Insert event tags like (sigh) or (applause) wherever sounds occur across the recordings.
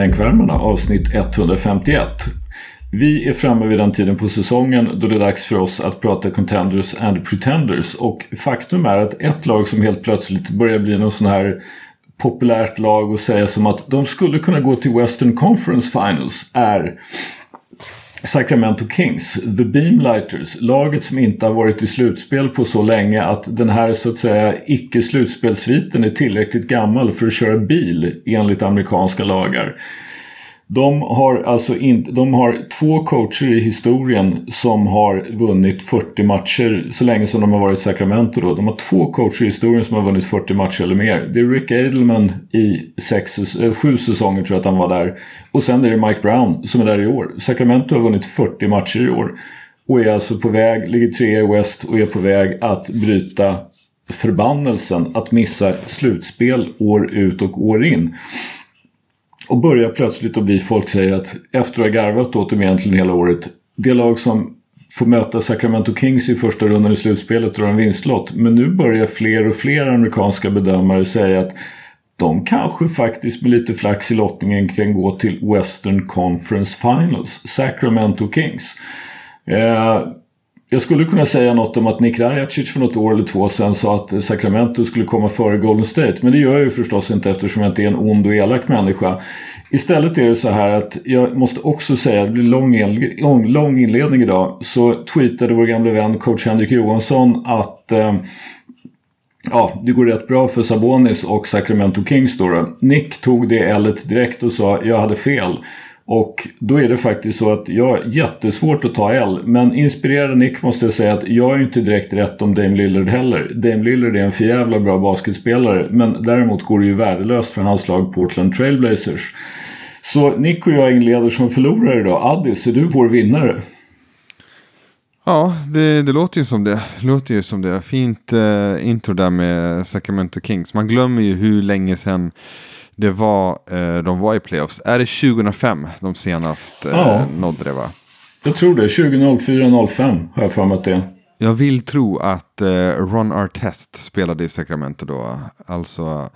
Bänkvärmarna avsnitt 151. Vi är framme vid den tiden på säsongen då det är dags för oss att prata Contenders and Pretenders och faktum är att ett lag som helt plötsligt börjar bli någon sån här populärt lag och säga som att de skulle kunna gå till Western Conference Finals är Sacramento Kings, The Beamlighters, laget som inte har varit i slutspel på så länge att den här så att säga icke-slutspelsviten är tillräckligt gammal för att köra bil enligt amerikanska lagar. De har alltså inte, de har två coacher i historien som har vunnit 40 matcher så länge som de har varit i Sacramento. Då. De har två coacher i historien som har vunnit 40 matcher eller mer. Det är Rick Edelman i sex, äh, sju säsonger tror jag att han var där. Och sen är det Mike Brown som är där i år. Sacramento har vunnit 40 matcher i år. Och är alltså på väg, ligger trea i West och är på väg att bryta förbannelsen att missa slutspel år ut och år in. Och börjar plötsligt att bli, folk säger att efter att ha garvat åt dem egentligen hela året. Det lag som får möta Sacramento Kings i första rundan i slutspelet drar en vinstlott. Men nu börjar fler och fler amerikanska bedömare säga att de kanske faktiskt med lite flax i lottningen kan gå till Western Conference Finals. Sacramento Kings. Eh, jag skulle kunna säga något om att Nick Rajacic för något år eller två sedan sa att Sacramento skulle komma före Golden State. Men det gör jag ju förstås inte eftersom jag inte är en ond och elak människa. Istället är det så här att jag måste också säga, det blir lång, lång inledning idag, så tweetade vår gamle vän coach Henrik Johansson att eh, Ja, det går rätt bra för Sabonis och Sacramento Kings då. Nick tog det L direkt och sa jag hade fel. Och då är det faktiskt så att jag har jättesvårt att ta L. Men inspirerad Nick måste jag säga att jag är inte direkt rätt om Dame Lillard heller. Dame Lillard är en förjävla bra basketspelare. Men däremot går det ju värdelöst för hans lag Portland Trailblazers. Så Nick och jag inleder som förlorare idag. Addis, är du vår vinnare? Ja, det, det, låter ju som det. låter ju som det. Fint eh, intro där med Sacramento Kings. Man glömmer ju hur länge sedan det var, eh, de var i playoffs. Är det 2005 de senast eh, ja. nådde det va? Jag tror det. 2004-05 har jag för mig att det är. Jag vill tro att eh, Ron Artest spelade i Sacramento då. Alltså...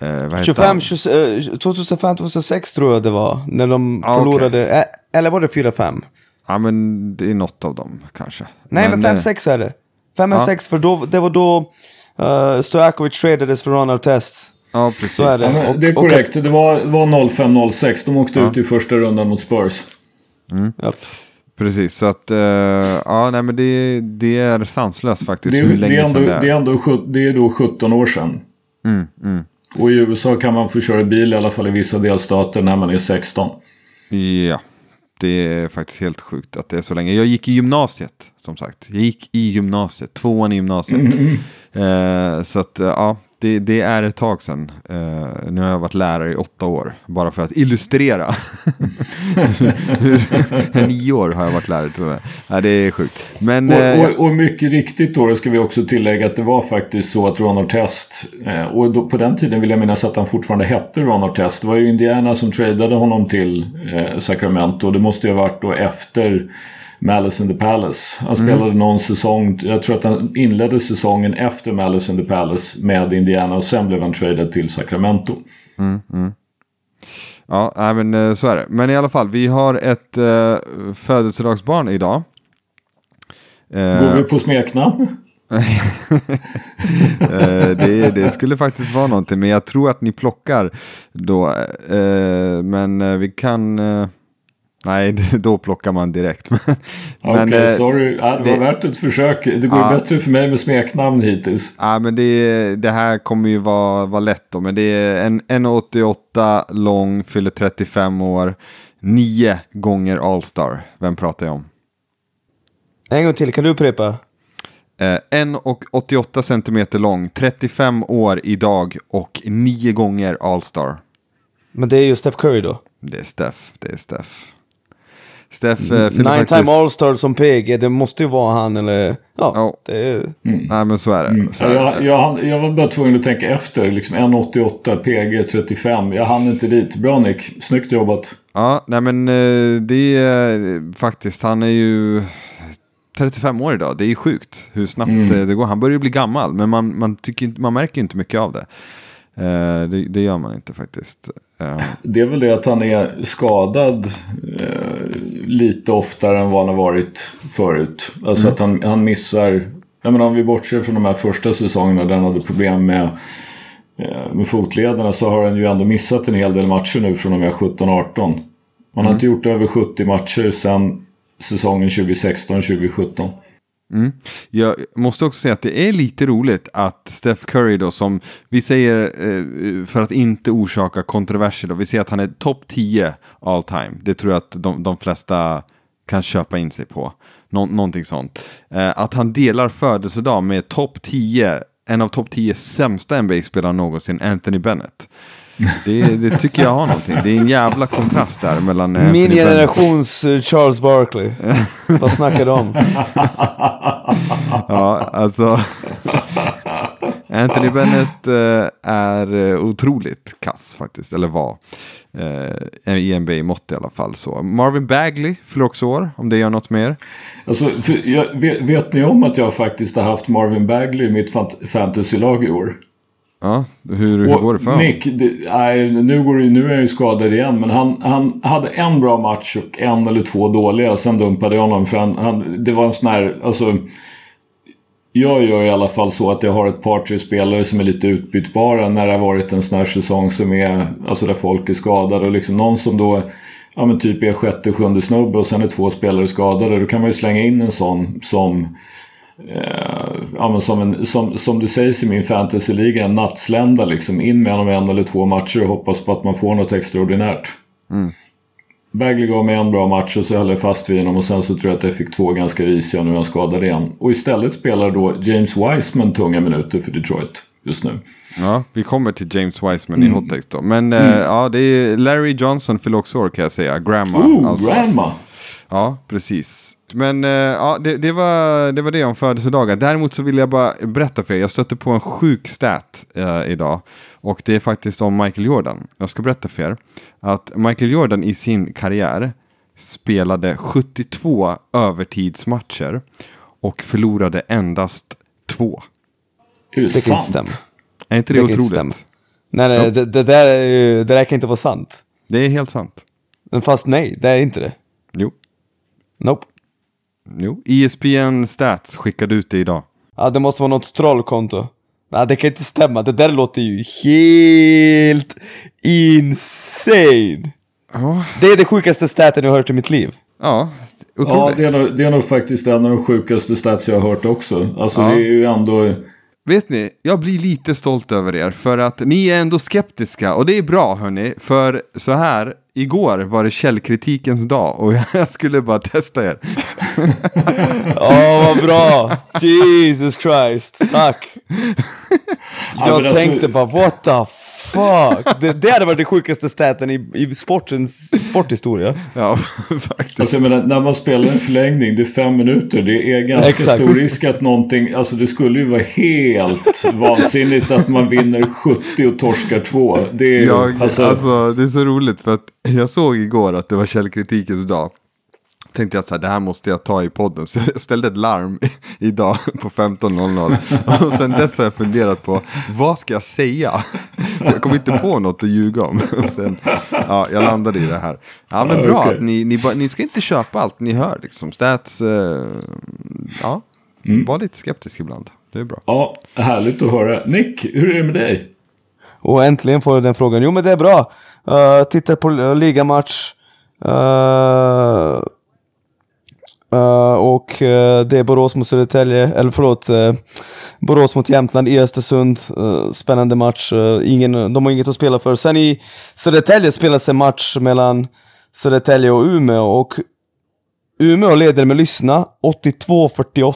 Eh, 25, 2005, 2006 tror jag det var. När de ah, förlorade. Okay. Eller var det 4-5? Ja men det är något av dem kanske. Nej men, men 5-6 är det. 5-6 ja. för då, det var då uh, Stojakovic tradades för Ron Artest. Ja, precis. Så är det. Ja, det är korrekt. Och, det var, var 05-06. De åkte ja. ut i första rundan mot Spurs. Mm. Yep. Precis, så att uh, ja, nej, men det, det är sanslöst faktiskt. Det, hur länge det är ändå, det är. Det är, ändå, det är då 17 år sedan. Mm, mm. Och i USA kan man få köra bil i alla fall i vissa delstater när man är 16. Ja, det är faktiskt helt sjukt att det är så länge. Jag gick i gymnasiet, som sagt. Jag gick i gymnasiet, tvåan i gymnasiet. Mm. Uh, så att, uh, ja, det, det, är ett tag sedan. Uh, nu har jag varit lärare i åtta år. Bara för att illustrera. (laughs) Nio år har jag varit lärare tror jag. Ja, det är sjukt. Men, och, och, och, mycket riktigt då, ska vi också tillägga att det var faktiskt så att Ron Artest. Uh, och då, på den tiden vill jag minnas att han fortfarande hette Ron Artest. Det var ju Indiana som tradade honom till Sacramento. Det måste ju ha varit då efter Malice in the Palace. Han spelade mm. någon säsong, jag tror att han inledde säsongen efter Malice in the Palace med Indiana och sen blev han traded till Sacramento. Mm, mm. Ja, men eh, så är det. Men i alla fall, vi har ett uh, födelsedagsbarn idag. Uh, Går vi på smeknamn? (laughs) det, det, skulle faktiskt vara någonting, men jag tror att ni plockar då. men vi kan... Nej, (laughs) då plockar man direkt. Okej, okay, eh, sorry. Ja, det var det, värt ett försök. Det går ja, bättre för mig med smeknamn hittills. Ja, men det, det här kommer ju vara, vara lätt då. Men det är en 1,88 lång, fyller 35 år. Nio gånger All-star. Vem pratar jag om? En gång till, kan du upprepa? Eh, 1,88 centimeter lång, 35 år idag och nio gånger All-star. Men det är ju Steph Curry då? Det är Steph, det är Steph. Steff eh, Nine faktiskt... time All-Star som PG, det måste ju vara han eller... Ja, oh. det är... Mm. Nej men så är det. Mm. Så är jag, jag, jag, var bara tvungen att tänka efter. Liksom 1,88, PG 35. Jag hann inte dit. Bra Nick, snyggt jobbat. Ja, nej men eh, det är faktiskt, han är ju 35 år idag. Det är ju sjukt hur snabbt mm. det går. Han börjar ju bli gammal, men man, man, tycker, man märker inte mycket av det. Eh, det, det, gör man inte faktiskt. Eh. Det är väl det att han är skadad eh, lite oftare än vad han har varit förut. Alltså mm. att han, han missar, jag menar om vi bortser från de här första säsongerna där han hade problem med, eh, med fotlederna så har han ju ändå missat en hel del matcher nu från och med 17-18. Man mm. har inte gjort över 70 matcher sedan säsongen 2016-2017. Mm. Jag måste också säga att det är lite roligt att Steph Curry då som vi säger eh, för att inte orsaka kontroverser då, vi säger att han är topp 10 all time. Det tror jag att de, de flesta kan köpa in sig på. Nå någonting sånt. Eh, att han delar födelsedag med topp 10, en av topp 10 sämsta NBA-spelare någonsin, Anthony Bennett. Det, det, tycker jag har någonting. Det är en jävla kontrast där mellan... Eh, Min generations Bennett. Charles Barkley. (laughs) Vad snackar du om? ja, alltså... Anthony Bennett eh, är eh, otroligt kass faktiskt, eller var. Eh, I NBA-mått i alla fall. Så. Marvin Bagley fyller också år, om det gör något mer. Alltså, jag, vet, vet, ni om att jag faktiskt har haft Marvin Bagley i mitt fantasylag i år? Ja, hur, hur går det för honom? Nick, det, nej, nu, går det, nu är han ju skadad igen. Men han, han hade en bra match och en eller två dåliga. Sen dumpade jag honom. För han, han, det var en sån här... Alltså, jag gör i alla fall så att jag har ett par, tre spelare som är lite utbytbara när det har varit en sån här säsong som är... Alltså där folk är skadade. Och liksom någon som då... Ja men typ är sjätte, sjunde snubbe och sen är två spelare skadade. Då kan man ju slänga in en sån som ja, som, en, som, som det sägs i min fantasyliga, en nattslända liksom. In med honom en eller två matcher och hoppas på att man får något extraordinärt. Mm. Bagley gav mig en bra match och så höll jag fast vid honom och sen så tror jag att jag fick två ganska risiga nu är han skadad igen. Och istället spelar då James Wiseman tunga minuter för Detroit just nu. Ja, vi kommer till James Wiseman mm. i hottext då. Men mm. eh, ja, det är Larry Johnson fyller också år kan jag säga. Grandma. Oh, alltså. grandma! Ja, precis. Men uh, ja, det, det, var, det var det om födelsedagar. Däremot så vill jag bara berätta för er. Jag stötte på en sjuk stat uh, idag. Och det är faktiskt om Michael Jordan. Jag ska berätta för er. Att Michael Jordan i sin karriär spelade 72 övertidsmatcher. Och förlorade endast två. Är det, det sant? Stämma. Är inte det, det otroligt? Nej, nej, det, det, där, det där kan inte vara sant. Det är helt sant. Men fast nej, det är inte det. Jo. Nope. Jo, ESPN Stats skickade ut det idag. Ja, det måste vara något trollkonto. Nej, det kan inte stämma. Det där låter ju helt insane. Oh. Det är det sjukaste staten jag har hört i mitt liv. Ja, otroligt. Ja, det är, nog, det är nog faktiskt en av de sjukaste stats jag har hört också. Alltså ja. det är ju ändå... Vet ni, jag blir lite stolt över er för att ni är ändå skeptiska och det är bra hörni. För så här, igår var det källkritikens dag och (laughs) jag skulle bara testa er. (laughs) Åh, oh, vad bra! Jesus Christ, tack! (laughs) Jag alltså- tänkte bara, what the fuck? Det, det hade varit den sjukaste staten i, i sportens sporthistoria. Ja, (laughs) faktiskt. Alltså, menar, när man spelar en förlängning, det är fem minuter. Det är ganska Exakt. stor risk att någonting... Alltså det skulle ju vara helt (laughs) vansinnigt att man vinner 70 och torskar två. Det är, jag, alltså... alltså, det är så roligt för att jag såg igår att det var källkritikens dag tänkte jag att det här måste jag ta i podden. Så jag ställde ett larm idag på 15.00. Och sen dess har jag funderat på vad ska jag säga? Jag kom inte på något att ljuga om. Och sen, ja, jag landade i det här. Ja men bra, okay. ni, ni, ni ska inte köpa allt ni hör. Liksom. Stats, uh, ja, mm. var lite skeptisk ibland. Det är bra. Ja, härligt att höra. Nick, hur är det med dig? Och äntligen får jag den frågan. Jo men det är bra. Uh, tittar på ligamatch. Uh, Uh, och uh, det är Borås mot Södertälje, eller förlåt, uh, Borås mot Jämtland i Östersund. spännande match. ingen, de har inget att spela för. Sen i Södertälje spelas en match mellan Södertälje och Umeå och Umeå leder med lyssna 82-48.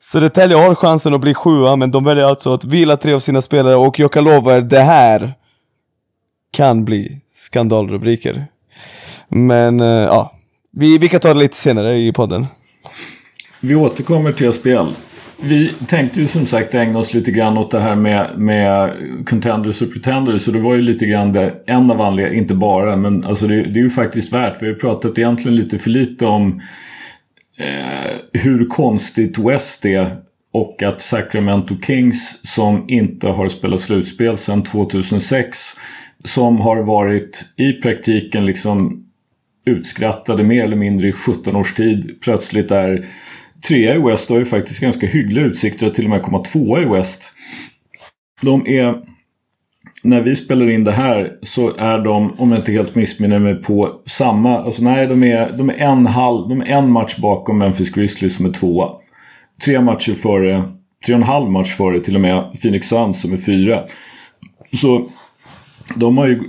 Södertälje har chansen att bli sjua, men de väljer alltså att vila tre av sina spelare och jag kan lova er, det här kan bli skandalrubriker. Men ja, vi, vi kan ta det lite senare i podden. Vi återkommer till SPL. Vi tänkte ju som sagt ägna oss lite grann åt det här med, med contenders och pretenders. Så det var ju lite grann det, en av anledningarna, inte bara, men alltså det, det, är ju faktiskt värt. Vi har ju pratat egentligen lite för lite om eh, hur konstigt West är och att Sacramento Kings som inte har spelat slutspel sedan 2006 som har varit i praktiken liksom utskrattade mer eller mindre i 17 års tid plötsligt är trea i West och har ju faktiskt ganska hyggliga utsikter att till och med komma tvåa i West. De är när vi spelar in det här så är de, om jag inte helt missminner mig, på samma... Alltså nej, de är, de är, en, halv, de är en match bakom Memphis Grizzlies som är tvåa. Tre matcher före, tre och en halv match före till och med Phoenix Suns som är fyra. Så de har ju,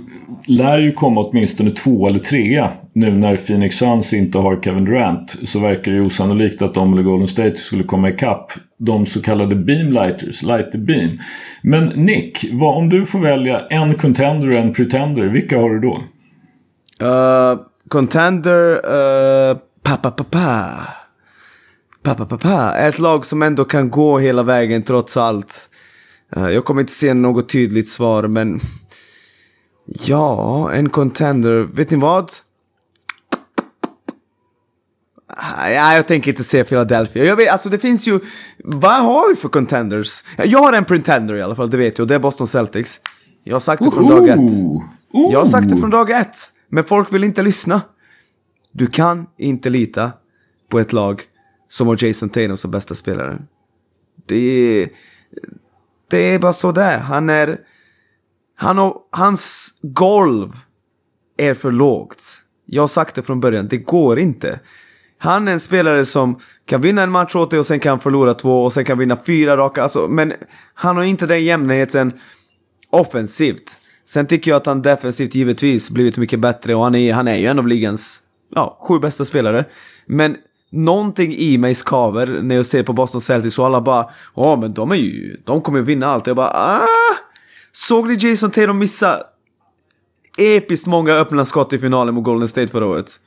lär ju komma åtminstone två eller trea nu när Phoenix Suns inte har Kevin Durant. Så verkar det osannolikt att de eller Golden State skulle komma ikapp de så kallade beamlighters, light the beam. Men Nick, vad, om du får välja en contender och en pretender, vilka har du då? Uh, contender, uh, pa pa pa pa. Pa pa pa pa. Ett lag som ändå kan gå hela vägen trots allt. Uh, jag kommer inte se något tydligt svar, men... (laughs) Ja, en contender. Vet ni vad? Ja, jag tänker inte se Philadelphia. Jag vet, alltså det finns ju... Vad har vi för contenders? Jag har en pretender i alla fall, det vet jag. Det är Boston Celtics. Jag har sagt det från dag ett. Jag har sagt det från dag ett. Men folk vill inte lyssna. Du kan inte lita på ett lag som har Jason Tatum som bästa spelare. Det är... Det är bara så det är. Han är... Han har, hans golv är för lågt. Jag har sagt det från början, det går inte. Han är en spelare som kan vinna en match åt dig och sen kan förlora två och sen kan vinna fyra raka. Alltså, men han har inte den jämnheten offensivt. Sen tycker jag att han defensivt givetvis blivit mycket bättre och han är, han är ju en av ligans ja, sju bästa spelare. Men någonting i mig skaver när jag ser på Boston Celtics och alla bara Ja men de är ju, de kommer ju vinna allt. Jag bara ah! Såg ni Jason Tatum missa episkt många öppna skott i finalen mot Golden State förra året?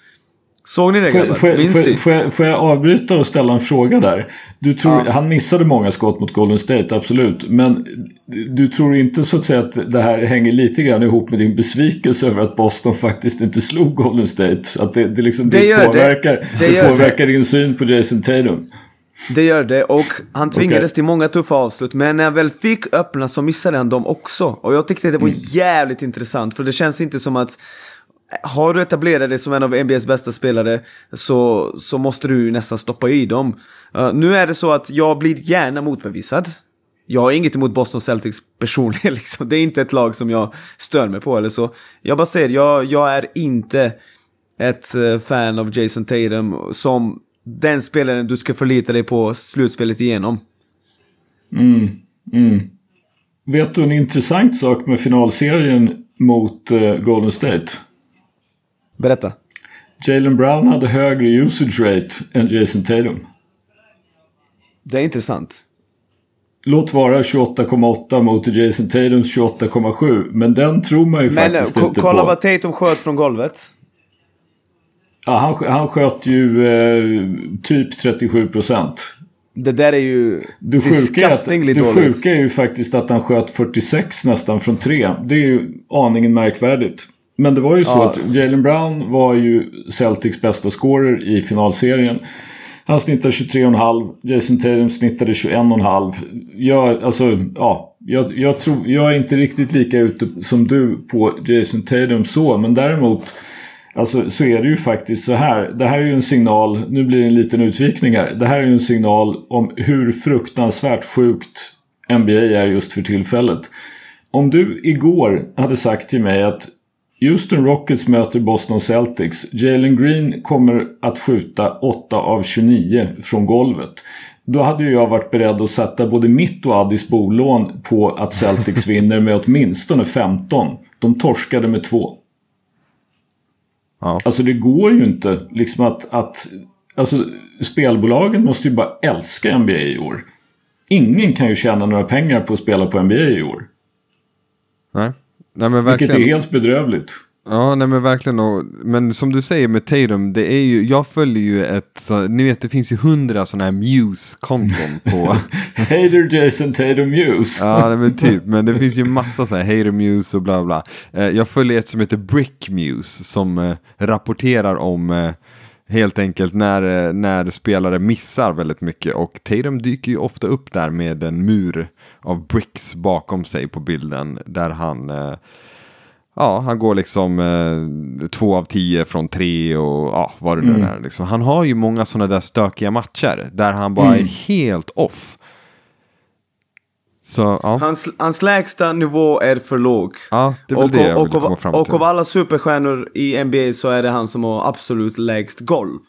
Såg ni det grabbar? Får, Minns får, får, jag, får jag avbryta och ställa en fråga där? Du tror, ja. Han missade många skott mot Golden State, absolut. Men du tror inte så att säga att det här hänger lite grann ihop med din besvikelse över att Boston faktiskt inte slog Golden State? Att det, det, liksom, det, det påverkar, det. det påverkar din syn på Jason Tatum? Det gör det och han tvingades okay. till många tuffa avslut. Men när han väl fick öppna så missade han dem också. Och jag tyckte det var mm. jävligt intressant. För det känns inte som att har du etablerat dig som en av NBAs bästa spelare så, så måste du nästan stoppa i dem. Uh, nu är det så att jag blir gärna motbevisad. Jag har inget emot Boston Celtics personligen, (laughs) liksom. det är inte ett lag som jag stör mig på eller så. Jag bara säger, jag, jag är inte ett eh, fan av Jason Tatum som den spelaren du ska förlita dig på slutspelet igenom. Mm, mm. Vet du en intressant sak med finalserien mot uh, Golden State? Berätta. Jalen Brown hade högre usage rate än Jason Tatum. Det är intressant. Låt vara 28,8 mot Jason Tatums 28,7. Men den tror man ju men, faktiskt inte på. Kolla vad Tatum sköt från golvet. Ja, han, han sköt ju eh, typ 37 procent. Det där är ju det sjuka är, att, det sjuka är ju faktiskt att han sköt 46 nästan från tre. Det är ju aningen märkvärdigt. Men det var ju så ja. att Jalen Brown var ju Celtics bästa scorer i finalserien. Han snittade 23,5. Jason Tatum snittade 21,5. Jag, alltså, ja, jag, jag, tror, jag är inte riktigt lika ute som du på Jason Tatum så. Men däremot alltså, så är det ju faktiskt så här. Det här är ju en signal. Nu blir det en liten utvikning här. Det här är ju en signal om hur fruktansvärt sjukt NBA är just för tillfället. Om du igår hade sagt till mig att Houston Rockets möter Boston Celtics. Jalen Green kommer att skjuta 8 av 29 från golvet. Då hade ju jag varit beredd att sätta både mitt och Addis bolån på att Celtics (laughs) vinner med åtminstone 15. De torskade med 2. Ja. Alltså det går ju inte liksom att, att... Alltså spelbolagen måste ju bara älska NBA i år. Ingen kan ju tjäna några pengar på att spela på NBA i år. Nej. Nej, men verkligen. Vilket är helt bedrövligt. Ja, nej men verkligen. Och, men som du säger med Tatum, det är ju, jag följer ju ett, så, ni vet det finns ju hundra sådana här Muse-konton på. (laughs) Hater Jason Tatum Muse. ja, men typ, men det finns ju massa sådana här Hater Muse och bla bla. Eh, jag följer ett som heter Brick Muse som eh, rapporterar om eh, Helt enkelt när, när spelare missar väldigt mycket och Tatum dyker ju ofta upp där med en mur av bricks bakom sig på bilden där han eh, Ja, han går liksom eh, två av tio från tre och ja, vad det nu Mm. är. Liksom. Han har ju många sådana där stökiga matcher där han bara Mm. är helt off. Så ja, Hans, hans lägsta nivå är för låg. ja det är väl Och, det jag och, komma och, fram och till. av alla superstjärnor i NBA så är det han som har absolut lägst golv.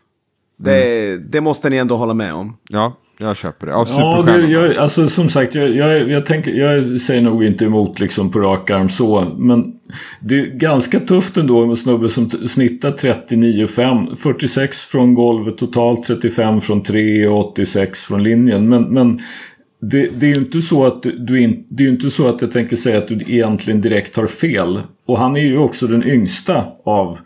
Det, Mm. det måste ni ändå hålla med om. Ja, jag köper det. Av Ja, det, jag, alltså som sagt, jag, jag, jag, tänker, jag säger nog inte emot liksom på rak arm så. Men det är ganska tufft ändå med snubbe som snittar 39,5. 46 från golvet totalt, 35 från 3 och 86 från linjen. Men, men det, det är ju inte så att du, in, det är inte så att jag tänker säga att du egentligen direkt har fel. Och han är ju också den yngsta av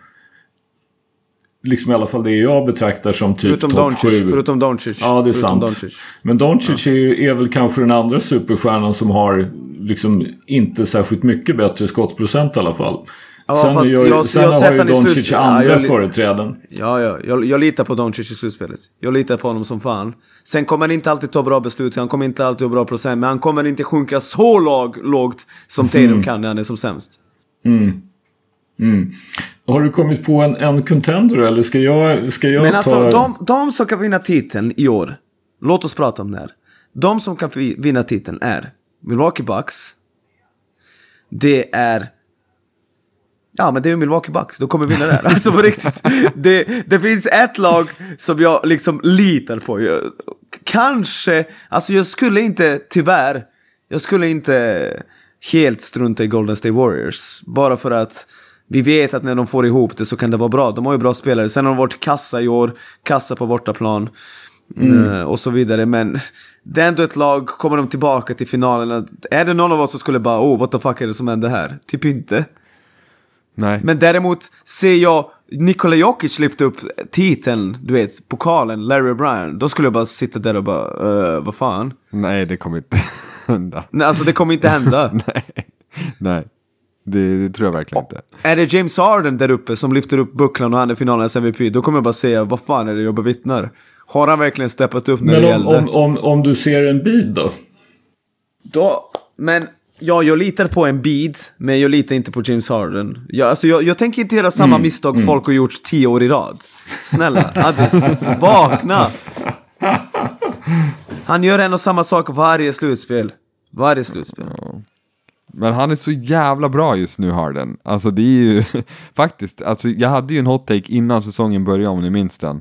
Liksom i alla fall det jag betraktar som typ Förutom topp 7. Doncic. Förutom Doncic. Ja, det är sant. Doncic. Men Doncic är, ju, är väl kanske den andra superstjärnan som har liksom inte särskilt mycket bättre skottprocent i alla fall. Ja, sen fast gör, jag- sen jag har sett ju Doncic ja, andra jag li- företräden. Ja, ja. Jag, jag litar på Doncic i slutspelet. Jag litar på honom som fan. Sen kommer han inte alltid ta bra beslut, han kommer inte alltid ha bra procent, men han kommer inte sjunka så låg, lågt som Tatum Mm. kan när han är som sämst. Har du kommit på en, en contender eller ska jag, ska jag Men ta... alltså, de, de som kan vinna titeln i år, låt oss prata om det här. De som kan vinna titeln är Milwaukee Bucks. Det är... Ja, men det är Milwaukee Bucks, de kommer vinna det här. Alltså på riktigt. Det, det finns ett lag som jag liksom litar på. Jag, kanske, alltså jag skulle inte, tyvärr, jag skulle inte helt strunta i Golden State Warriors. Bara för att vi vet att när de får ihop det så kan det vara bra. De har ju bra spelare. Sen har de varit kassa i år, kassa på bortaplan. eh, Och så vidare. Men det är ändå ett lag, kommer de tillbaka till finalen. Är det någon av oss som skulle bara oh what the fuck är det som händer här? Typ inte. Nej. Men däremot ser jag Nikola Jokic lyfta upp titeln, du vet, pokalen, Larry O'Brien. Då skulle jag bara sitta där och bara, uh, vad fan? Nej, det kommer inte (laughs) hända. Nej, alltså det kommer inte hända. (laughs) Nej, Nej. Det, det tror jag verkligen inte. Är det James Harden där uppe som lyfter upp bucklan och han är finalens MVP, då kommer jag bara säga, vad fan är det jag bevittnar? Har han verkligen steppat upp när det Men gällde? om, om, om, om du ser en bid då? Då, men ja, jag litar på en bid, men jag litar inte på James Harden. Jag, alltså, jag, jag tänker inte göra samma Mm, misstag folk har gjort tio år i rad. Snälla, Addis, (laughs) vakna! Han gör en och samma sak varje slutspel. Varje slutspel. Men han är så jävla bra just nu Harden. Alltså det är ju (laughs) faktiskt, alltså jag hade ju en hot take innan säsongen började om ni minns den.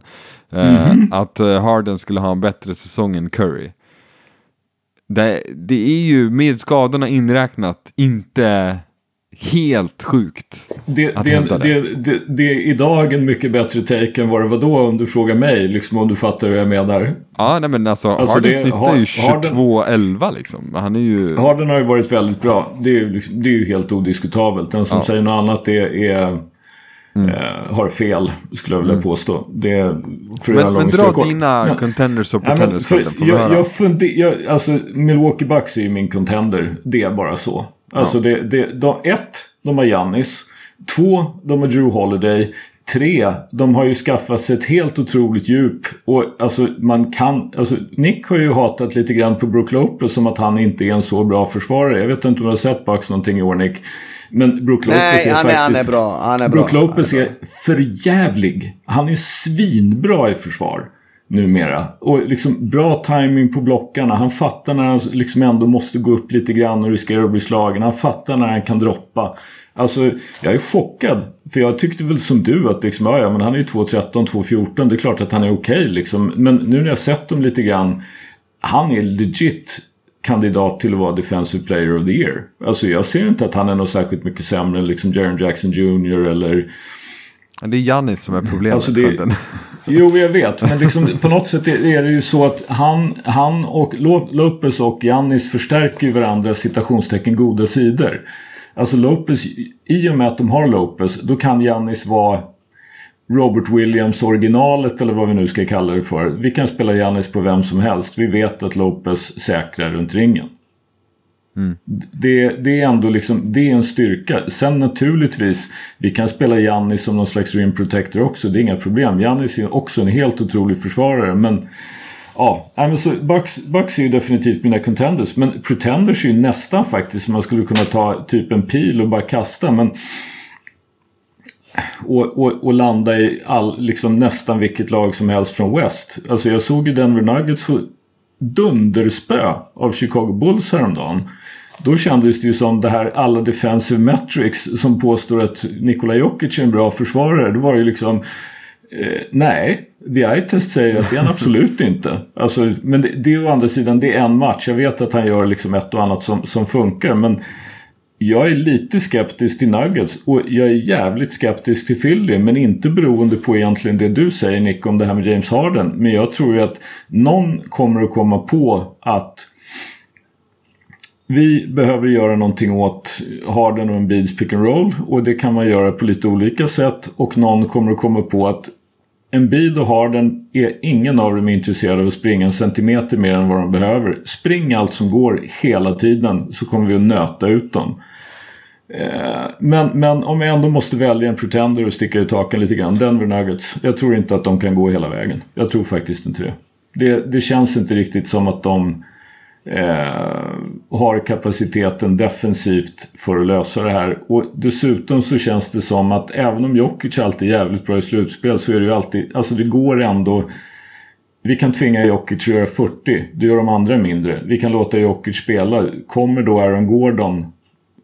Eh, att eh, Harden skulle ha en bättre säsong än Curry. Det, det är ju med skadorna inräknat inte helt sjukt. Det, Att det, hävda det. det. Det, det, är idag en mycket bättre take än vad det var då om du frågar mig. Liksom om du fattar hur jag menar. Ja, nej men alltså, Alltså, Harden det- snittar Har- ju Harden- 22-11 liksom. Han är ju... Harden har ju varit väldigt bra. Det är ju, liksom, det är ju helt odiskutabelt. Den som Ja. säger något annat är, är eh, har fel, skulle jag vilja påstå. Det är, för Men, men dra kort. dina Ja. contenders och Ja, pretenders för, får vi jag, jag funder, jag, alltså Milwaukee Bucks är ju min contender. Det är bara så. Alltså det, det, de, ett, de har Giannis. Två, de har Drew Holiday. Tre, de har ju skaffat sig ett helt otroligt djup. Och alltså man kan, alltså Nick har ju hatat lite grann på Brook Lopez som att han inte är en så bra försvarare. Jag vet inte om du har sett Bucks någonting i år Nick. Men Brook Lopez Nej, är han är, faktiskt... han är bra. Han är bra. Brook Lopez han är, förjävlig. Han är svinbra i försvar numera. Och liksom bra timing på blockarna. Han fattar när han liksom ändå måste gå upp lite grann och riskerar att bli slagen. Han fattar när han kan droppa. Alltså, jag är chockad. För jag tyckte väl som du att liksom, ja, ja, men han är ju 2.13, 2.14. Det är klart att han är okej liksom. Men nu när jag sett dem lite grann. Han är legit kandidat till att vara Defensive Player of the Year. Alltså jag ser inte att han är något särskilt mycket sämre än liksom Jaron Jackson Jr. eller... Det är Giannis som är problemet. Alltså det-. (laughs) Jo, jag vet. Men liksom, på något sätt är det ju så att han, han och Lo- Lopez och Giannis förstärker ju varandras citationstecken goda sidor. Alltså Lopez, i och med att de har Lopez, då kan Giannis vara Robert Williams originalet eller vad vi nu ska kalla det för. Vi kan spela Giannis på vem som helst. Vi vet att Lopez säkrar runt ringen. Mm. Det, det, är ändå liksom, det är en styrka. Sen naturligtvis, vi kan spela Jannis som någon slags rim protector också. Det är inga problem. Jannis är också en helt otrolig försvarare. Men ja, men så Bucks, Bucks är ju definitivt mina contenders. Men pretenders är ju nästan faktiskt man skulle kunna ta typ en pil och bara kasta. Men och, och, och, landa i all, liksom nästan vilket lag som helst från West. Alltså jag såg ju Denver Nuggets dunderspö av Chicago Bulls häromdagen. Då kändes det ju som det här alla defensive metrics som påstår att Nikola Jokic är en bra försvarare. Då var det ju liksom eh, nej, the eye test säger att det är han absolut inte. Alltså, men det, det är å andra sidan det är en match. Jag vet att han gör liksom ett och annat som, som funkar. Men jag är lite skeptisk till Nuggets och jag är jävligt skeptisk till Philly men inte beroende på egentligen det du säger Nick om det här med James Harden. Men jag tror ju att någon kommer att komma på att vi behöver göra någonting åt Harden och en Beads pick and roll och det kan man göra på lite olika sätt och någon kommer att komma på att en bid och Harden är ingen av dem intresserad av att springa en centimeter mer än vad de behöver. Spring allt som går hela tiden så kommer vi att nöta ut dem. Eh, men, men om jag ändå måste välja en pretender och sticka i taken lite grann. Denver Nuggets. Jag tror inte att de kan gå hela vägen. Jag tror faktiskt inte det. Det, det känns inte riktigt som att de eh, har kapaciteten defensivt för att lösa det här. Och dessutom så känns det som att även om Jokic alltid är jävligt bra i slutspel så är det ju alltid, alltså det går ändå vi kan tvinga Jokic att göra 40, det gör de andra mindre. Vi kan låta Jokic spela. Kommer då Aaron Gordon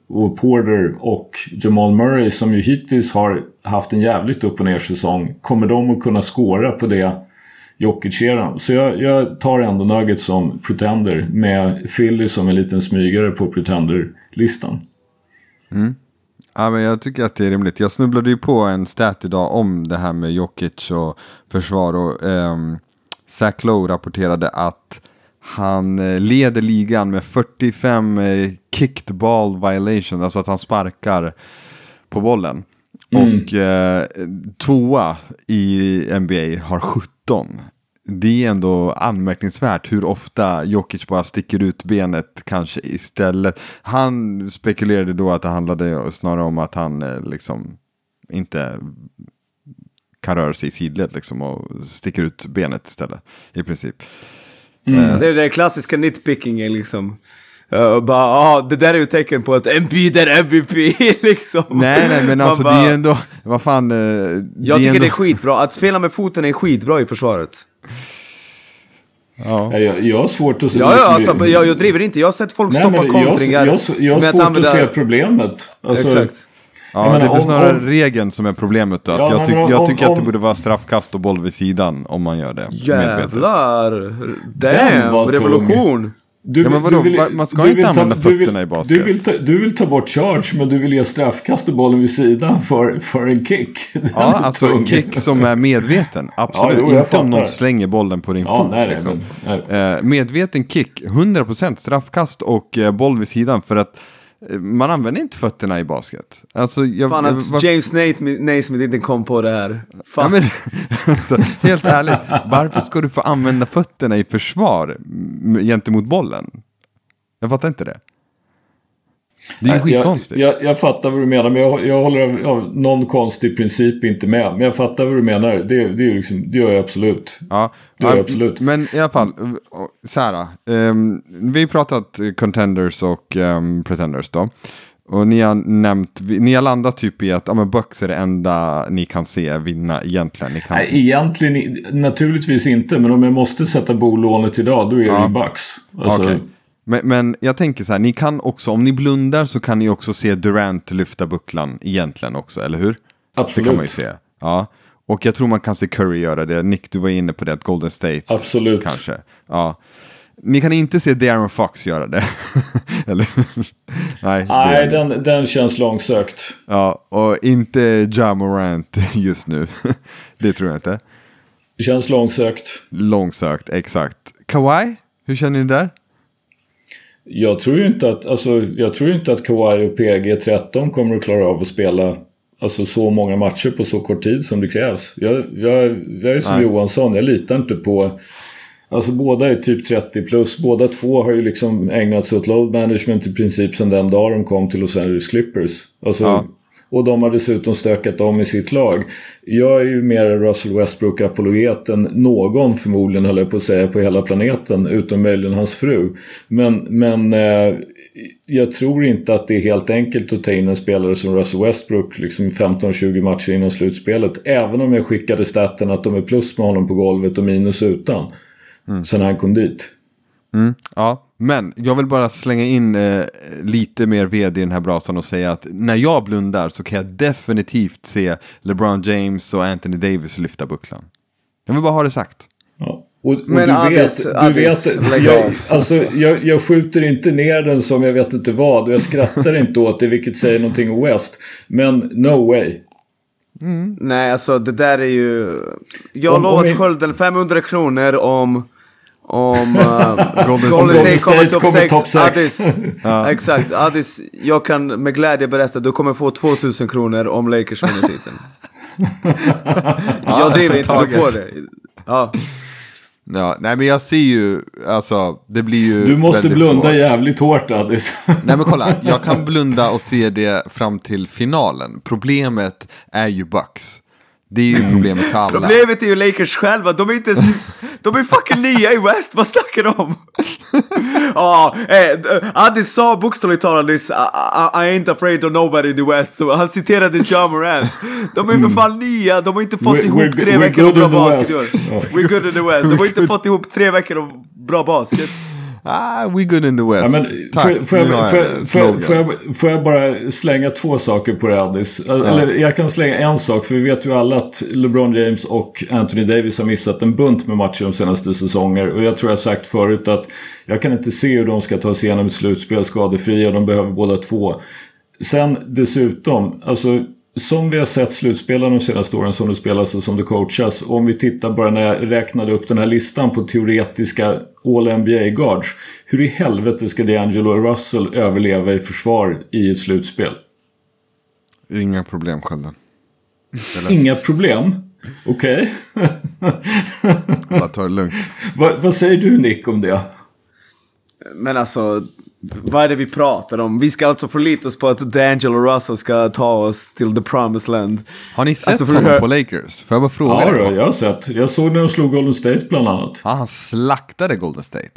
och Porter och Jamal Murray som ju hittills har haft en jävligt upp och ner säsong. Kommer de att kunna skåra på det Jokic-eran? Så jag, jag, tar ändå Nuggets som pretender med Philly som en liten smygare på pretender-listan. Mm. Ja, men jag tycker att det är rimligt. Jag snubblade ju på en stat idag om det här med Jokic och försvar. Och, um, Zach Lowe rapporterade att han eh, leder ligan med 45 eh, kicked ball violation, alltså att han sparkar på bollen. Mm. Och eh, tvåa i NBA har 17. Det är ändå anmärkningsvärt hur ofta Jokic bara sticker ut benet kanske istället. Han spekulerade då att det handlade snarare om att han eh, liksom inte kan röra sig i sidled liksom och sticker ut benet istället i princip. Mm. Uh, det är den klassiska nitpickingen liksom. Uh, bara, ah, det där är ju tecken på att Embiid är MVP (laughs) liksom. Nej, nej, men alltså bara, det är ändå, vad fan. Uh, jag tycker ändå... det är skitbra, att spela med foten är skitbra i försvaret. Ja. Jag, jag har svårt att se... Ja, ja alltså, jag, jag driver inte, jag har sett folk stoppa kontringar. Jag, jag, jag har svårt att, använda... att se problemet. Alltså, Exakt. Ja, menar, det är snarare om, regeln som är problemet. Då, ja, jag, tyck, om, jag tycker om, att det borde vara straffkast och boll vid sidan om man gör det. Jävlar! Damn, revolution! Du, ja, men vadå? Vill, man ska inte använda ta, fötterna vill, i basket. Du vill, ta, du vill ta bort charge men du vill ge straffkast och bollen vid sidan för, för en kick. ja, (laughs) alltså tung. en kick som är medveten. Absolut. Ja, jo, inte om någon slänger bollen på din ja, fot. Nej, liksom. men, nej. Eh, medveten kick, 100% straffkast och eh, boll vid sidan. För att man använder inte fötterna i basket. Alltså, jag, Fan att var... James Naismith inte kom på det här. Ja, men, (laughs) alltså, helt ärligt, varför ska du få använda fötterna i försvar gentemot bollen? Jag fattar inte det. Det är ju skitkonstigt. Jag, jag, jag, fattar vad du menar, men jag, jag håller av någon konstig princip inte med. Men jag fattar vad du menar. Det, det, liksom, det gör jag absolut. Ja, det gör jag absolut. Men i alla fall, så här. Um, vi har pratat contenders och um, pretenders då. Och ni har nämnt, ni har landat typ i att ja, men Bucks är det enda ni kan se vinna egentligen. Ni kan... Nej, egentligen naturligtvis inte. Men om jag måste sätta bolånet idag, då är det ja. ju Bucks. Alltså, okay. Men, men, jag tänker så här, ni kan också, om ni blundar så kan ni också se Durant lyfta bucklan egentligen också, eller hur? Absolut. Det kan man ju se. Ja. Och jag tror man kan se Curry göra det. Nick, du var inne på det, att Golden State. Absolut. Kanske. Ja. Ni kan inte se Darren Fox göra det. (laughs) Eller? Nej, Nej det... den, den känns långsökt. Ja, och inte Ja Morant (laughs) just nu. det tror jag inte. Det känns långsökt. Långsökt, exakt. Kawhi, hur känner ni där? Jag tror ju inte att, alltså, jag tror inte att Kawhi och PG-13 kommer att klara av att spela alltså, så många matcher på så kort tid som det krävs. Jag, jag, jag är som Nej. Johansson, jag litar inte på Alltså båda är typ 30 plus. Båda två har ju liksom ägnat sig åt load management i princip sedan den dag de kom till Los Angeles Clippers. Alltså, Ja. Och de har dessutom stökat om i sitt lag. Jag är ju mer Russell Westbrook-apologet än någon förmodligen, höll jag på att säga, på hela planeten. Utom möjligen hans fru. Men, men eh, jag tror inte att det är helt enkelt att ta in en spelare som Russell Westbrook liksom 15-20 matcher innan slutspelet. Även om jag skickade staten att de är plus med honom på golvet och minus utan. Sen han kom dit. Mm, ja, men jag vill bara slänga in eh, lite mer ved i den här brasan och säga att när jag blundar så kan jag definitivt se LeBron James och Anthony Davis lyfta bucklan. Jag vill bara ha det sagt. Ja. Och, och Men du Addis- vet, du vet jag, alltså, jag, jag skjuter inte ner den som jag vet inte vad och jag skrattar inte åt det vilket säger någonting om West. Men no way. Nej, alltså det där är ju... Jag har lovat skölden 500 kronor om... Om uh, (laughs) Golden Golden State State kommer topp 6. topp sex. Addis, (laughs) (laughs) exakt. Addis, jag kan med glädje berätta du kommer få 2000 kronor om Lakers vinner titeln. jag driver inte, du får det. Ja. Ja, nej men jag ser ju, alltså det blir ju Du måste blunda svårt. jävligt hårt Addis. Nej men kolla, jag kan blunda och se det fram till finalen. Problemet är ju Bucks. Det är ju problemet för alla. Problemet är ju Lakers själva, de är inte ens, De är fucking nya i West, vad snackar du om? Ja, eh, Addis sa bokstavligt talat nyss I, I, I ain't afraid of nobody in the West, så han citerade John Morant. De är för fan nya, de har inte fått We're- ihop we're- tre we're veckor av bra basket. We're good in the West, de har inte fått ihop tre veckor av bra basket. Ah, we good in the West. Ja, men, Tack, får, jag, får, får, jag, får, jag, bara slänga två saker på det Addis? Eller jag kan slänga en sak, för vi vet ju alla att LeBron James och Anthony Davis har missat en bunt med matcher de senaste säsonger. Och jag tror jag sagt förut att jag kan inte se hur de ska ta sig igenom ett slutspel skadefria. De behöver båda två. Sen dessutom, alltså som vi har sett slutspelen de senaste åren som det spelas och som det coachas. Om vi tittar bara när jag räknade upp den här listan på teoretiska All-NBA-guards. Hur i helvete ska D'Angelo Russell överleva i försvar i ett slutspel? Inga problem, Skölden. (laughs) Inga problem. Okej. Bara ta det lugnt. (laughs) vad, vad säger du Nick om det? Men alltså, vad är det vi pratar om? Vi ska alltså förlita oss på att D'Angelo Russell ska ta oss till the promised land. Har ni sett Alltså, för honom hör- på Lakers? Får jag bara fråga Ja, då, jag har sett. Jag såg när de slog Golden State bland annat. Ja, han slaktade Golden State.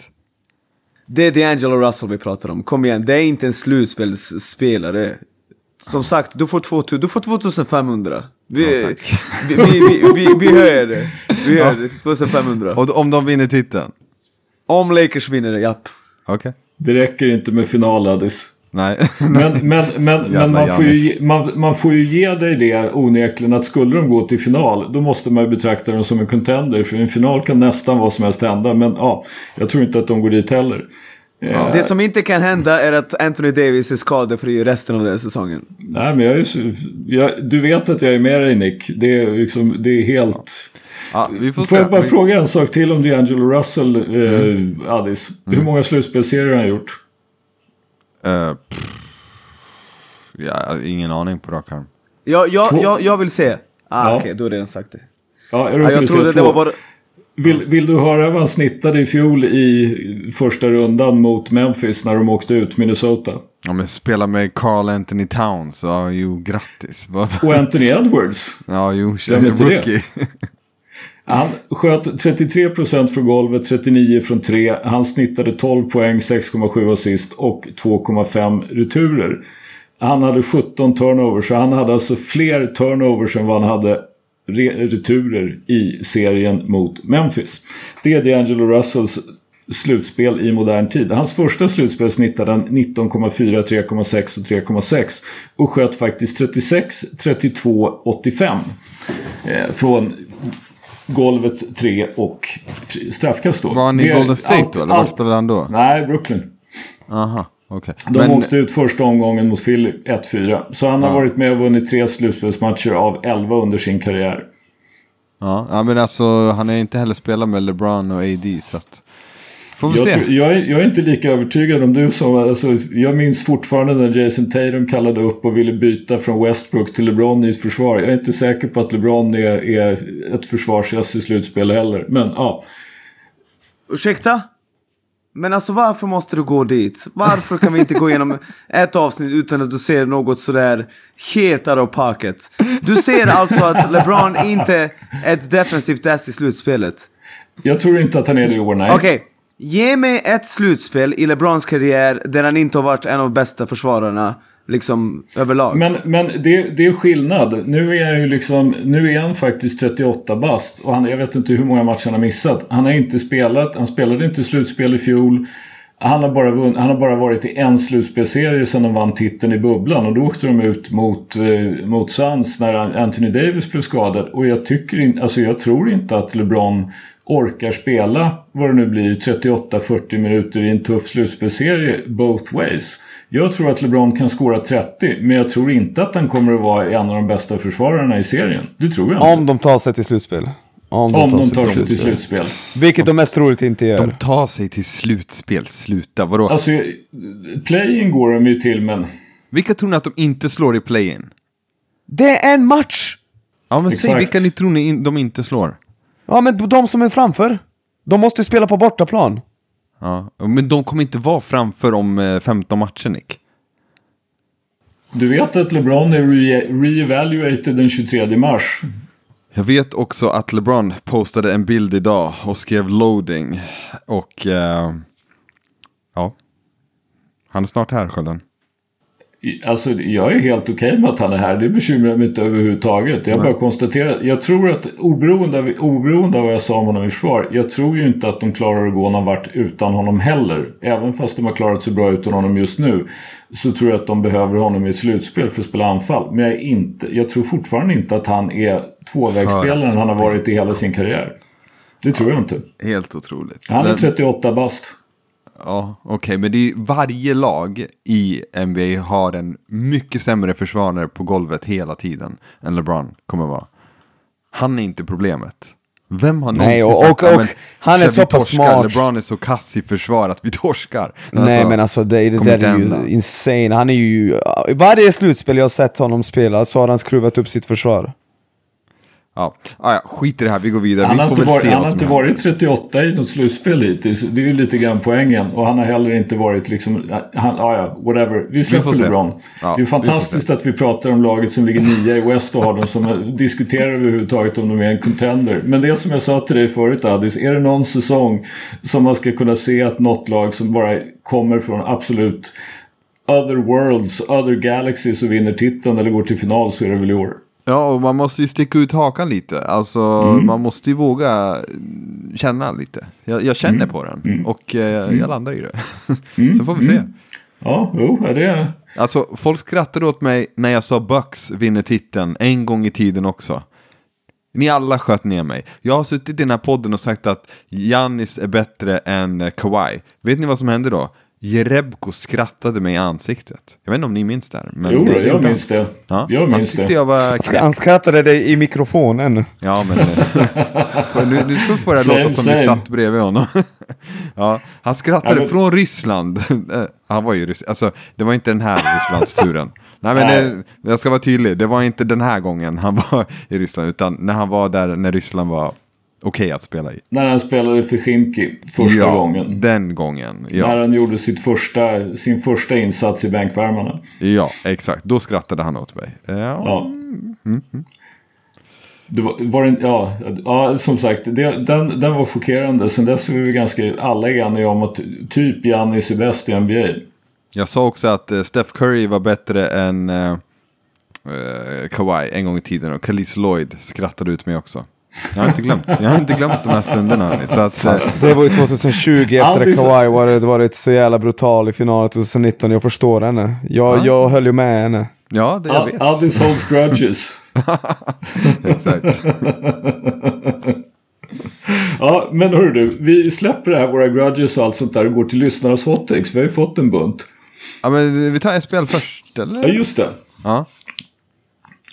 Det är D'Angelo Russell vi pratar om. Kom igen, det är inte en slutspelsspelare. Som sagt, du får, 2000, du får 2500. Vi, Ja, vi, vi, vi, vi, vi höjer det. Vi höjer det till 2500. Och om de vinner titeln? Om Lakers vinner det, japp. Okej. Det räcker inte med final Addis. Nej. Men, (laughs) men, men, men man, får ju, man, man får ju ge dig det onekligen att skulle de gå till final då måste man ju betrakta dem som en contender. För en final kan nästan vad som helst hända. Men ja, jag tror inte att de går dit heller. Eh, Det som inte kan hända är att Anthony Davis är skadefri resten av den här säsongen. Nej, men jag är ju jag, du vet att jag är med dig Nick. Det är, liksom, det är helt... Ja, vi får, Får jag bara Vi- fråga en sak till om D'Angelo Russell, eh, Addis? Hur många slutspelsserier har han gjort? Eh, pff. ja, ingen aning på rak arm. Jag, jag, Två. jag, vill se. Ah, Ja. Okej, du har redan sagt det. Ja, jag Ja, råkade jag trodde det var bara... Vill, vill du höra vad han snittade i fjol i första rundan mot Memphis när de åkte ut Minnesota? Ja, men spela med Carl Anthony Towns. Ja, jo, grattis. Och Anthony Edwards. Ja, jo, är inte det? (laughs) Han sköt 33% från golvet, 39% från 3. Han snittade 12 poäng, 6,7 assist och 2,5 returer. Han hade 17 turnovers, så han hade alltså fler turnovers än vad han hade returer i serien mot Memphis. Det är D'Angelo Russells slutspel i modern tid. Hans första slutspel snittade han 19,4, 3,6 och 3,6 och sköt faktiskt 36, 32, 85 eh, från golvet 3 och straffkast då. Var han i är Golden State allt- då? Eller var allt- spelade han då? Nej, Brooklyn. Aha, okej. De Men, åkte ut första omgången mot Philly 1-4. Så han har varit med och vunnit tre slutspelsmatcher av 11 under sin karriär. ja, ja, men alltså han har inte heller spelat med LeBron och AD så att... Får vi Jag, se. tror, jag, är, jag är inte lika övertygad om du som... Alltså, jag minns fortfarande när Jason Tatum kallade upp och ville byta från Westbrook till LeBron i ett försvar. Jag är inte säker på att LeBron är, är ett försvarsass i slutspel heller. Men ja. Ursäkta? Men alltså varför måste du gå dit? Varför kan vi inte gå igenom (laughs) ett avsnitt utan att du ser något sådär helt out of pocket? Du ser alltså att LeBron inte är ett defensivt ass i slutspelet. Jag tror inte att han är det i år, nej. Okej, ge mig ett slutspel i LeBrons karriär där han inte har varit en av de bästa försvararna. Liksom överlag. Men, men det, det är skillnad. Nu är han ju liksom, nu är han faktiskt 38 bast. Och han, jag vet inte hur många matcher han har missat. Han har inte spelat, han spelade inte slutspel i fjol. Han har, bara vunn, han har bara varit i en slutspelserie sedan de vann titeln i bubblan. Och då åkte de ut mot, eh, mot Suns när Anthony Davis blev skadad. Och jag, tycker in, alltså jag tror inte att LeBron orkar spela vad det nu blir 38-40 minuter i en tuff slutspelserie both ways. Jag tror att LeBron kan skåra 30 men jag tror inte att han kommer att vara en av de bästa försvararna i serien. Det tror jag inte. Om de tar sig till slutspel. Om de, Om tar, de tar sig till slutspel. Vilket de mest troligt inte gör. De tar sig till slutspel, sluta, vadå? Alltså, play-in går de ju till men... Vilka tror ni att de inte slår i play-in? Det är en match! Ja men Exakt. säg vilka ni tror ni de inte slår. Ja men de som är framför. De måste ju spela på bortaplan. Ja, men de kommer inte vara framför om 15 eh, matcher Nick. Du vet att LeBron är re-evaluated den 23 mars. Jag vet också att LeBron postade en bild idag och skrev loading. Och uh, ja, han är snart här Skölden. Alltså jag är helt okej okay med att han är här. Det bekymrar mig inte överhuvudtaget. Jag bara konstaterar. Jag tror att oberoende av, oberoende av vad jag sa om honom i försvar. Jag tror ju inte att de klarar att gå någon vart utan honom heller. Även fast de har klarat sig bra utan honom just nu. Så tror jag att de behöver honom i ett slutspel för att spela anfall. Men jag, är inte, jag tror fortfarande inte att han är tvåvägsspelaren han har varit i hela sin karriär. Det tror jag inte. Helt otroligt. Han är 38 bast. Ja, okej, okay, men det är varje lag i NBA har en mycket sämre försvarare på golvet hela tiden än LeBron kommer vara. Han är inte problemet. Vem har Nej, och, sagt, och, och, och han är så pass smart. LeBron är så kass i försvar att vi (laughs) torskar. Nej alltså, men alltså det, det där är ju insane. Han är ju, varje slutspel jag har sett honom spela så har han skruvat upp sitt försvar. Ja, ah, ja, skit i det här, vi går vidare. Han vi har inte, varit, han har inte varit 38 i något slutspel hittills. Det är ju lite grann poängen. Och han har heller inte varit liksom... Han, ah, ja, whatever. Vi släpper vi LeBron. Ja, det är fantastiskt att vi pratar om laget som ligger nia i West och har dem som diskuterar överhuvudtaget om de är en contender. Men det som jag sa till dig förut Addis, är det någon säsong som man ska kunna se att något lag som bara kommer från absolut other worlds, other galaxies och vinner titeln eller går till final så är det väl i år. Ja, och man måste ju sticka ut hakan lite. Alltså, mm. man måste ju våga känna lite. Jag, jag känner mm. på den mm. och eh, jag mm. landar i det. (laughs) Mm. Så får vi se. Mm. Ja, jo, är det... Alltså, folk skrattade åt mig när jag sa Bucks vinner titeln en gång i tiden också. Ni alla sköt ner mig. Jag har suttit i den här podden och sagt att Jannis är bättre än Kawhi. Vet ni vad som hände då? Jerebko skrattade mig i ansiktet. Jag vet inte om ni minns det här. Men jo, det, jag minns det. Ja, jag minns det. Jag var han skrattade dig i mikrofonen. Ja, men eh, (laughs) nu, nu ska vi få det att låta som vi satt bredvid honom. (laughs) ja, han skrattade ja, men... från Ryssland. (laughs) han var ju alltså det var inte den här Rysslandsturen. Nej, men det, jag ska vara tydlig, det var inte den här gången han var i Ryssland, utan när han var där när Ryssland var okej att spela i. När han spelade för Skimki första ja, gången. den gången. Ja. När han gjorde sitt första, sin första insats i bänkvärmarna. Ja, exakt. Då skrattade han åt mig. Ja. ja. Mm, mm. Det var, var en, ja, ja, som sagt, det, den, den var chockerande. Sen dess är vi ganska alla eniga om att typ Giannis är bäst i NBA. Jag sa också att uh, Steph Curry var bättre än uh, uh, Kawhi en gång i tiden. Och Khalis Lloyd skrattade ut mig också. Jag har inte glömt, jag har inte glömt de här stunderna. Så att, Fast det var ju 2020 efter att Kawhi varit, varit så jävla brutal i finalen 2019. Jag förstår henne. Jag, ja. jag höll ju med henne. Ja, det jag vet. Addis holds grudges. (laughs) Exakt. ja, men hörru du. Vi släpper det här, våra grudges och allt sånt där och går till lyssnarnas hottakes. Vi har ju fått en bunt. Ja, men vi tar SPL först, eller? Ja, just det. Ja.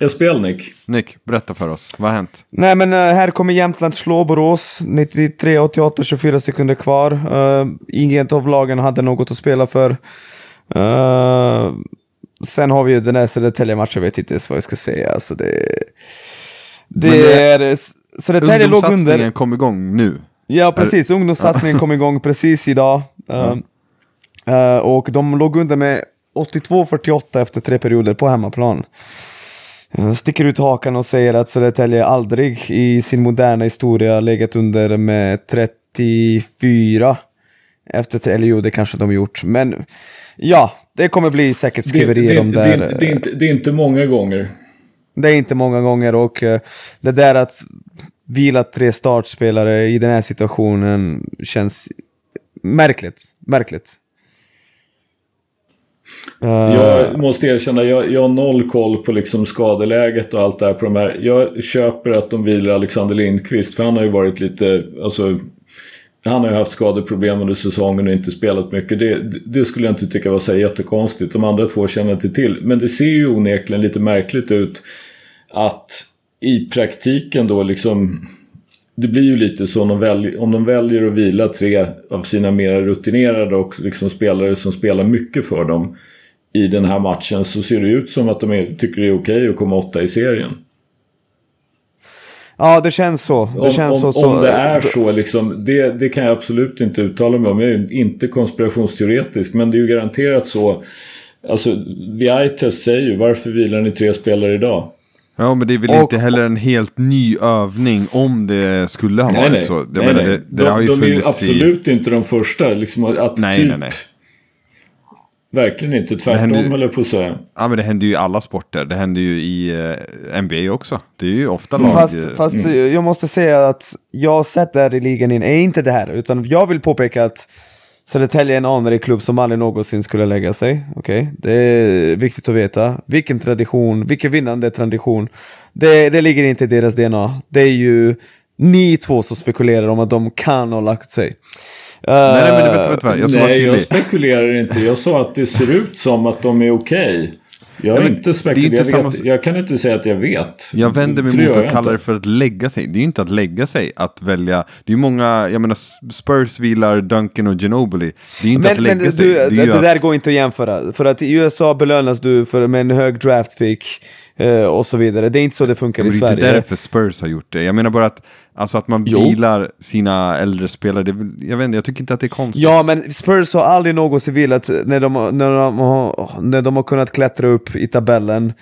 SPL Nick. Nick, berätta för oss. Vad har hänt? Nej men uh, här kommer Jämtland slå Borås. 93, 88, 24 sekunder kvar. Uh, inget av lagen hade något att spela för. Uh, sen har vi ju den här Södertälje-matchen, jag vet inte ens vad jag ska säga. Alltså det, det, det är... Södertälje låg under. kom igång nu. Ja, precis. Ungdomssatsningen kom igång precis idag. Uh, uh, och de låg under med 82-48 efter tre perioder på hemmaplan. Sticker ut hakan och säger att Södertälje aldrig i sin moderna historia legat under med 34 efter eller jo det kanske de gjort, men ja, det kommer bli säkert skriverier om det. Det, det, det, är inte, det är inte många gånger. Det är inte många gånger och det där att vila tre startspelare i den här situationen känns märkligt. Märkligt. Eh, jag måste erkänna, jag, jag har noll koll på liksom skadeläget och allt det här på de här. Jag köper att de vilar Alexander Lindqvist för han har ju varit lite, alltså han har ju haft skadeproblem under säsongen och inte spelat mycket. Det, det skulle jag inte tycka var så jättekonstigt. De andra två känner inte till. Men det ser ju onekligen lite märkligt ut att i praktiken då liksom det blir ju lite så om de, väljer, om de väljer att vila tre av sina mer rutinerade och liksom spelare som spelar mycket för dem i den här matchen så ser det ut som att de är, tycker det är okej okay att komma åtta i serien. Ja, det känns så. Det om, känns om, så, om det är så, liksom, det, det kan jag absolut inte uttala mig om. Jag är inte konspirationsteoretisk, men det är ju garanterat så. Alltså, VI-test säger ju varför vilar ni tre spelare idag? Ja, men det är väl och, inte heller en helt ny övning om det skulle ha nej, varit nej, så. Jag nej, menar, nej. Det, det de, har ju de är ju absolut i... inte de första. Liksom att nej, typ, nej, nej. Verkligen inte. Tvärtom höll jag på att säga. Ja, men det händer ju i alla sporter. Det händer ju i eh, NBA också. Det är ju ofta lag... Fast, fast mm. jag måste säga att jag har sett där i ligan in, är inte det här. Utan jag vill påpeka att Södertälje är en anrik klubb som aldrig någonsin skulle lägga sig. Okay? Det är viktigt att veta. Vilken tradition, vilken vinnande tradition. Det, det ligger inte i deras DNA. Det är ju ni två som spekulerar om att de kan ha lagt sig. Nej, nej, men vet, vet, jag Nej, jag spekulerar inte. Jag sa att det ser ut som att de är okej. Okay. Jag, men inte spekulerar. inte jag, samma- vet, jag kan inte säga att jag vet. Jag vänder mig mot att kalla det för att lägga sig. Det är ju inte att lägga sig att välja. Det är ju många, jag menar Spurs vilar Duncan och Ginobili. Det är ju inte att Men, lägga men sig. du, det, det, det där att, går inte att jämföra. För att i USA belönas du för, med en hög draft pick eh, och så vidare. Det är inte så det funkar i det är inte Sverige. därför Spurs har gjort det. Jag menar bara att, alltså att man Jo. vilar sina äldre spelare. Det, jag vet inte, jag tycker inte att det är konstigt. Ja, men Spurs har aldrig någonsin velat när de, när, de har, när de har kunnat klättra upp i tabellen.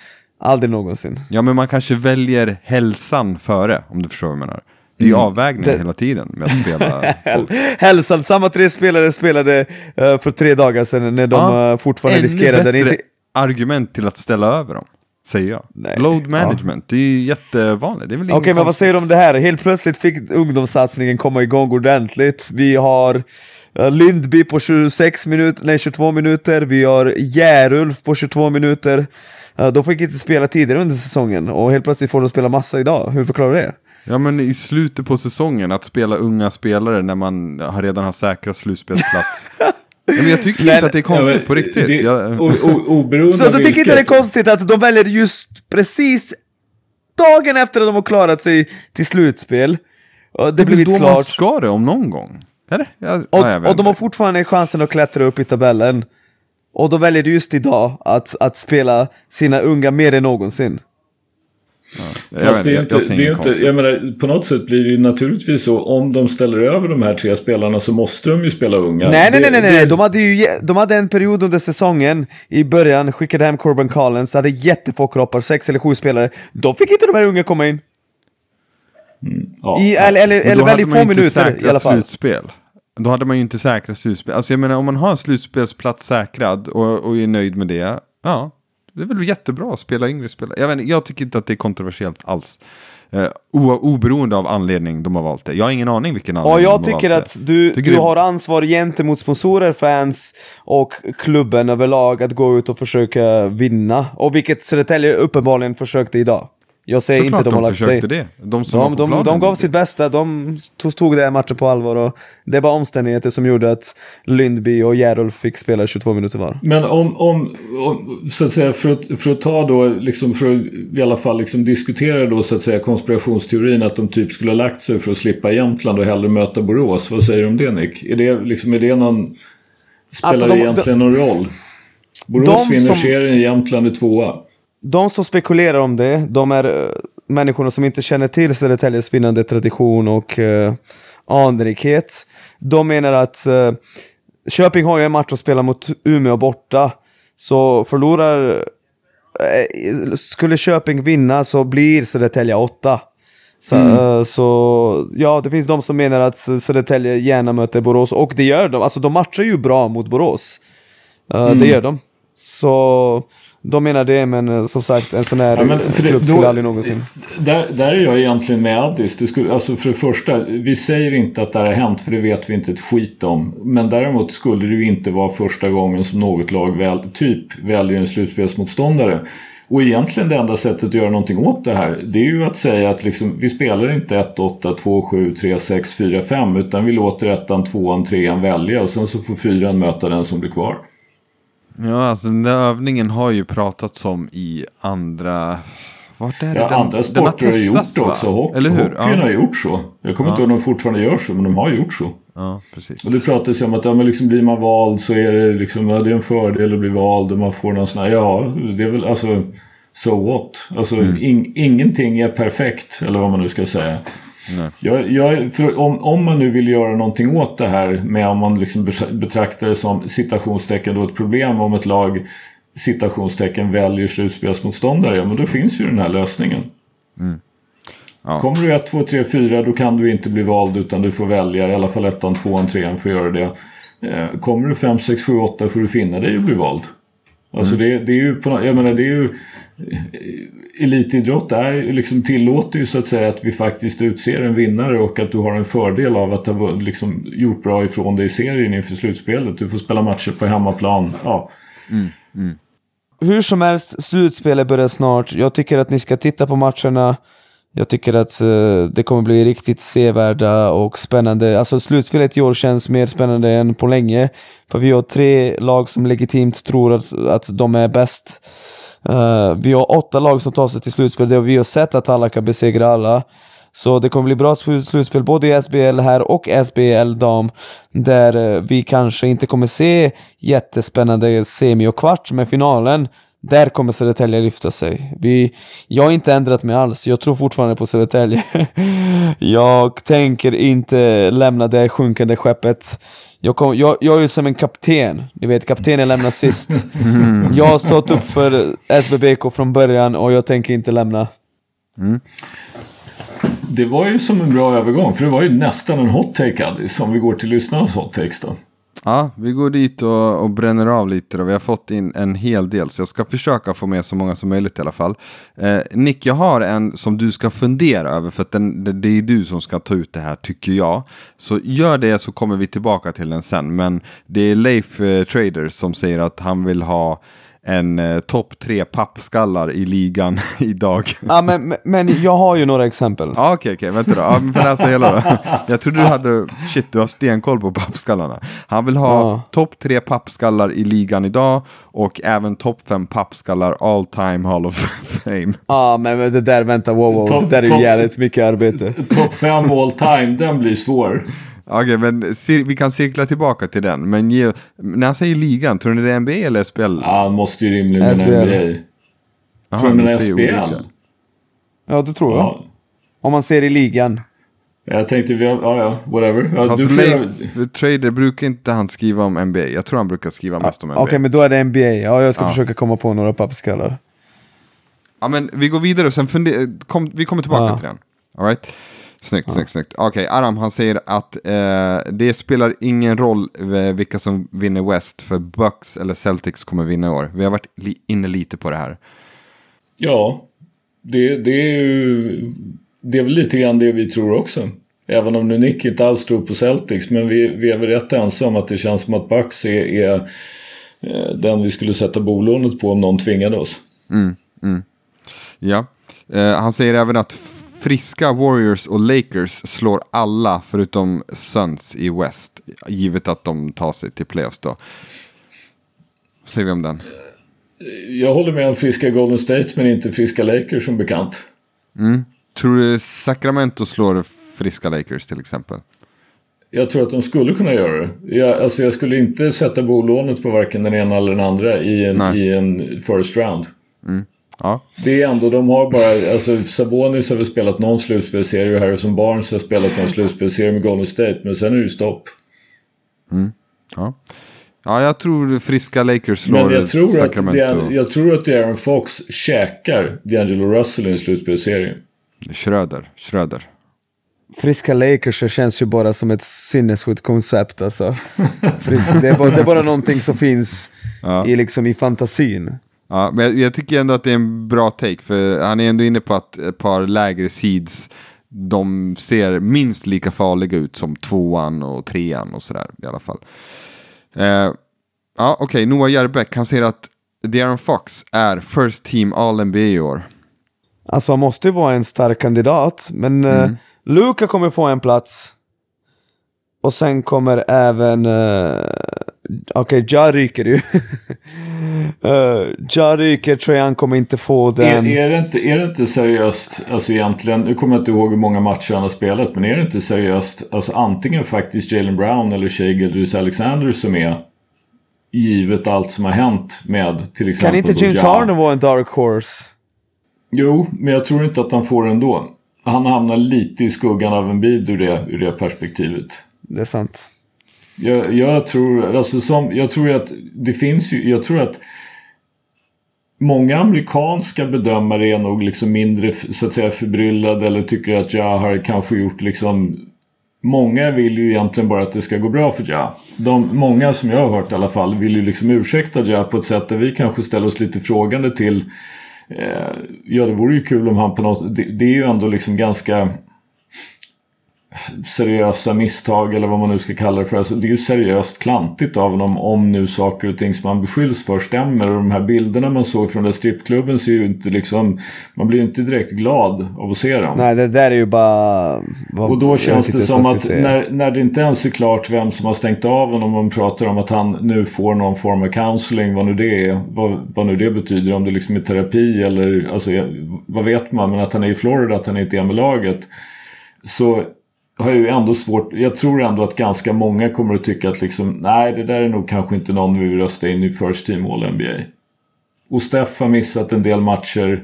Aldrig någonsin. Ja, men man kanske väljer hälsan före, om du förstår vad jag menar. Det är ju avvägningar Mm. Det- hela tiden med att spela (laughs) folk. Hälsan, samma tre spelare spelade eh, för tre dagar sedan när de Ja, eh, fortfarande Ännu riskerade... bättre Inte, argument till att ställa över dem, säger jag. Nej. Load management, det är ju jättevanligt. Det är väl Okej, inget men vad säger du om det här? Helt plötsligt fick ungdomssatsningen komma igång ordentligt. Vi har eh, Lindby på 26 minuter, nej 22 minuter, vi har Järulf på 22 minuter. Uh, de fick inte spela tidigare under säsongen och helt plötsligt får de spela massa idag. Hur förklarar du det? Ja men i slutet på säsongen, att spela unga spelare när man har redan har säkrat slutspelsplats. (laughs) ja, men jag tycker Nej, inte att det är Ja, konstigt men på riktigt. Det, jag, o, o, oberoende Så du tycker inte det är konstigt att de väljer just precis dagen efter att de har klarat sig till slutspel? Och det väl blivit då man klart. ska det om någon gång? Eller? Jag, Och, vet och de har fortfarande chansen att klättra upp i tabellen. Och då väljer du just idag att, att spela sina unga mer än någonsin. Fast det är inte, jag ser det är inget inte, jag menar, på något sätt blir det ju naturligtvis så om de ställer över de här tre spelarna så måste de ju spela unga. nej, nej, nej, nej, nej. De, hade ju, de hade en period under säsongen i början, skickade hem Corbin Collins, hade jättefå kroppar, sex eller sju spelare. Då fick inte de här unga komma in. ja. I, eller eller, eller då hade väldigt man ju få inte minuter säkrat i alla fall. slutspel. Då hade man ju inte säkrat slutspel. Alltså jag menar om man har en slutspelsplats säkrad och, och är nöjd med det. Ja, det är väl jättebra att spela yngre spelare. Jag, vet, inte, jag tycker inte att det är kontroversiellt alls. O, oberoende av anledning de har valt det. Jag har ingen aning vilken anledning jag de har valt att det. du, Tycker du det- har ansvar gentemot sponsorer, fans och klubben överlag att gå ut och försöka vinna. Och vilket Södertälje uppenbarligen försökte idag. Jag säger Såklart inte de har de lagt sig. det. De som De, de, de gav sitt bästa, de tog, den här matchen på allvar och det var omständigheter som gjorde att Lindby och Järulf fick spela 22 minuter var. Men om, om, om så att säga, för att, för att ta då, liksom, för att i alla fall liksom diskutera då så att säga konspirationsteorin att de typ skulle ha lagt sig för att slippa Jämtland och hellre möta Borås. Vad säger du om det Nick? Är det, liksom, är det någon, spelar Alltså, det de- egentligen någon roll? Borås vinner som- serien, Jämtland är tvåa. De som spekulerar om det, de är uh, människorna som inte känner till Södertäljes vinnande tradition och uh, anrikhet. De menar att uh, Köping har ju en match att spela mot Umeå borta. Så förlorar... Uh, skulle Köping vinna så blir Södertälje 8. Så, mm. uh, så, ja, det finns de som menar att Södertälje gärna möter Borås, och det gör de. Alltså de matchar ju bra mot Borås. Mm. Det gör de. Så de menar det, men eh, som sagt en sån här ja, klubb skulle då, aldrig någonsin... Där, där är jag egentligen med Addis. Det skulle, alltså för det första, vi säger inte att det här har hänt för det vet vi inte ett skit om. Men däremot skulle det ju inte vara första gången som något lag väl, typ väljer en slutspelsmotståndare. Och egentligen det enda sättet att göra någonting åt det här det är ju att säga att liksom, vi spelar inte 1, 8, 2, 7, 3, 6, 4, 5 utan vi låter ettan, tvåan, trean välja och sen så får fyran möta den som blir kvar. Ja, alltså den där övningen har ju pratats om i andra... Vart är det? Ja, den, andra sporter har, gjort det också. Hock, Eller hur? Hockeyn ja. har gjort så. Jag kommer ja. inte ihåg om de fortfarande gör så, men de har gjort så. Ja, precis. Och det pratas ju om att ja, men liksom, blir man vald så är det, liksom, ja, det är en fördel att bli vald och man får någon sån här, ja, det är väl alltså, so what? Alltså, mm. in, ingenting är perfekt, eller vad man nu ska säga. Jag, jag, om, om man nu vill göra någonting åt det här med om man liksom betraktar det som citationstecken då ett problem om ett lag citationstecken väljer slutspelsmotståndare, ja men då finns ju den här lösningen. Mm. Ja. Kommer du 1, 2, 3, 4 då kan du inte bli vald utan du får välja i alla fall 1, 2, 3 för att göra det. Eh, kommer du 5, 6, 7, 8 får du finna dig och bli vald. Alltså mm. det, det, är ju på, jag menar det är ju elitidrott är, liksom tillåter ju så att säga att vi faktiskt utser en vinnare och att du har en fördel av att ha liksom gjort bra ifrån dig i serien inför slutspelet. Du får spela matcher på hemmaplan. Ja. Mm, mm. Hur som helst, slutspelet börjar snart. Jag tycker att ni ska titta på matcherna. Jag tycker att eh, det kommer bli riktigt sevärda och spännande. Alltså slutspelet i år känns mer spännande än på länge. För vi har tre lag som legitimt tror att, att de är bäst. Uh, vi har åtta lag som tar sig till slutspel och vi har sett att alla kan besegra alla. Så det kommer bli bra slutspel både i SBL här och SBL dam. Där eh, vi kanske inte kommer se jättespännande semi och kvart, med finalen där kommer Södertälje lyfta sig. Vi, jag har inte ändrat mig alls, jag tror fortfarande på Södertälje. (laughs) jag tänker inte lämna det sjunkande skeppet. Jag, kom, jag, jag är ju som en kapten, ni vet kaptenen lämnar sist. Mm. Jag har stått upp för SBBK från början och jag tänker inte lämna. Mm. Det var ju som en bra övergång, för det var ju nästan en hot take Addis, om vi går till lyssnarnas hot takes då. Ja, vi går dit och, och bränner av lite då. vi har fått in en hel del så jag ska försöka få med så många som möjligt i alla fall. Eh, Nick, jag har en som du ska fundera över för att den, det, det är du som ska ta ut det här tycker jag. Så gör det så kommer vi tillbaka till den sen. Men det är Leif eh, Trader som säger att han vill ha en eh, topp tre pappskallar i ligan (laughs) idag. Ja, men, men jag har ju några exempel. Ja, okej, okej, vänta då. Ja, men läsa hela då. Jag trodde du hade, shit, du har stenkoll på pappskallarna. Han vill ha ja. topp tre pappskallar i ligan idag och även topp fem pappskallar all time hall of fame. Ja, men, men det där, vänta, wow, wow, top, det där är ju jävligt mycket arbete. Topp fem all time, den blir svår. Okej, okay, men vi kan cirkla tillbaka till den. Men ge, när han säger ligan, tror ni det är NBA eller SPL? Ja, han måste ju rimligen mena NBA. Aha, tror ni det är SPL? Ja, det tror jag. Ja. Om man ser i ligan. Jag tänkte, ja ja, whatever. Ja, Fast du för trader brukar inte han skriva om NBA. Jag tror han brukar skriva mest om NBA. Okej, okay, men då är det NBA. Ja, jag ska ja. försöka komma på några pappskallar. Ja, men vi går vidare och sen funder, kom, vi kommer tillbaka ja. till den. All right? Snyggt, ja. snyggt, snyggt. Okej, okay, Aram han säger att eh, det spelar ingen roll eh, vilka som vinner West för Bucks eller Celtics kommer vinna i år. Vi har varit li inne lite på det här. Ja, det, det är ju det är väl lite grann det vi tror också. Även om nu Nick inte alls tror på Celtics. Men vi, vi är väl rätt ensamma att det känns som att Bucks är, är eh, den vi skulle sätta bolånet på om någon tvingade oss. Mm, mm. Ja, eh, han säger även att friska Warriors och Lakers slår alla förutom Suns i West. Givet att de tar sig till playoffs då. Vad säger vi om den? Jag håller med om friska Golden States men inte friska Lakers som bekant. Mm. Tror du Sacramento slår friska Lakers till exempel? Jag tror att de skulle kunna göra det. Jag, alltså jag skulle inte sätta bolånet på varken den ena eller den andra i en, i en first round. Mm. Ja. Det är ändå, de har bara, alltså Sabonis har väl spelat någon slutspelserie och Harrison Barnes har spelat någon slutspelserie med Golden State, men sen är det ju stopp. Ja. ja, jag tror friska Lakers slår Men jag tror, att Sacramento. det, jag tror att Aaron Fox käkar D'Angelo Russell i en slutspelserie. Schröder, Schröder. Friska Lakers känns ju bara som ett sinnessjukt koncept alltså. (laughs) Frisk, det, är bara, det är bara någonting som finns Ja. i, liksom, i fantasin. Ja, men jag, jag tycker ändå att det är en bra take, för han är ändå inne på att ett par lägre seeds, de ser minst lika farliga ut som tvåan och trean och sådär i alla fall. Eh, ja, okej, Noah Järbeck, han säger att De'Aaron Fox är first team all-NBA i år. Alltså han måste ju vara en stark kandidat, men eh, Luka kommer få en plats. Och sen kommer även... Uh, Okej, Ja ryker ju. (laughs) uh, ja ryker, han kommer inte få den. Är, är, det inte, är det inte seriöst, alltså egentligen, nu kommer jag inte ihåg hur många matcher han har spelat, men är det inte seriöst, alltså antingen faktiskt Jalen Brown eller Shea Gilders Alexander som är givet allt som har hänt med till exempel kan inte James Ja. Harden vara en dark horse? Jo, men jag tror inte att han får det ändå. Han hamnar lite i skuggan av en bid ur det, ur det perspektivet. Det är sant. Jag, jag tror, alltså som, jag tror att det finns ju, jag tror att Många amerikanska bedömare är nog liksom mindre så att säga förbryllade eller tycker att jag har kanske gjort liksom Många vill ju egentligen bara att det ska gå bra för Ja. De, många som jag har hört i alla fall vill ju liksom ursäkta Ja på ett sätt där vi kanske ställer oss lite frågande till eh, Ja det vore ju kul om han på något det, det är ju ändå liksom ganska seriösa misstag eller vad man nu ska kalla det för. Alltså, det är ju seriöst klantigt av honom om nu saker och ting som han beskylls för stämmer. Och de här bilderna man såg från den strippklubben ser ju inte liksom... Man blir ju inte direkt glad av att se dem. Nej, det där är ju bara... Vad, Och då känns det som att när, när det inte ens är klart vem som har stängt av honom och man pratar om att han nu får någon form av counseling, vad nu det är, vad, vad nu det betyder, om det liksom är terapi eller alltså, vad vet man, men att han är i Florida, att han inte är med laget. Så har ju ändå svårt, jag tror ändå att ganska många kommer att tycka att liksom, nej det där är nog kanske inte någon vi vill rösta in i First Team All-NBA. Och Steff har missat en del matcher.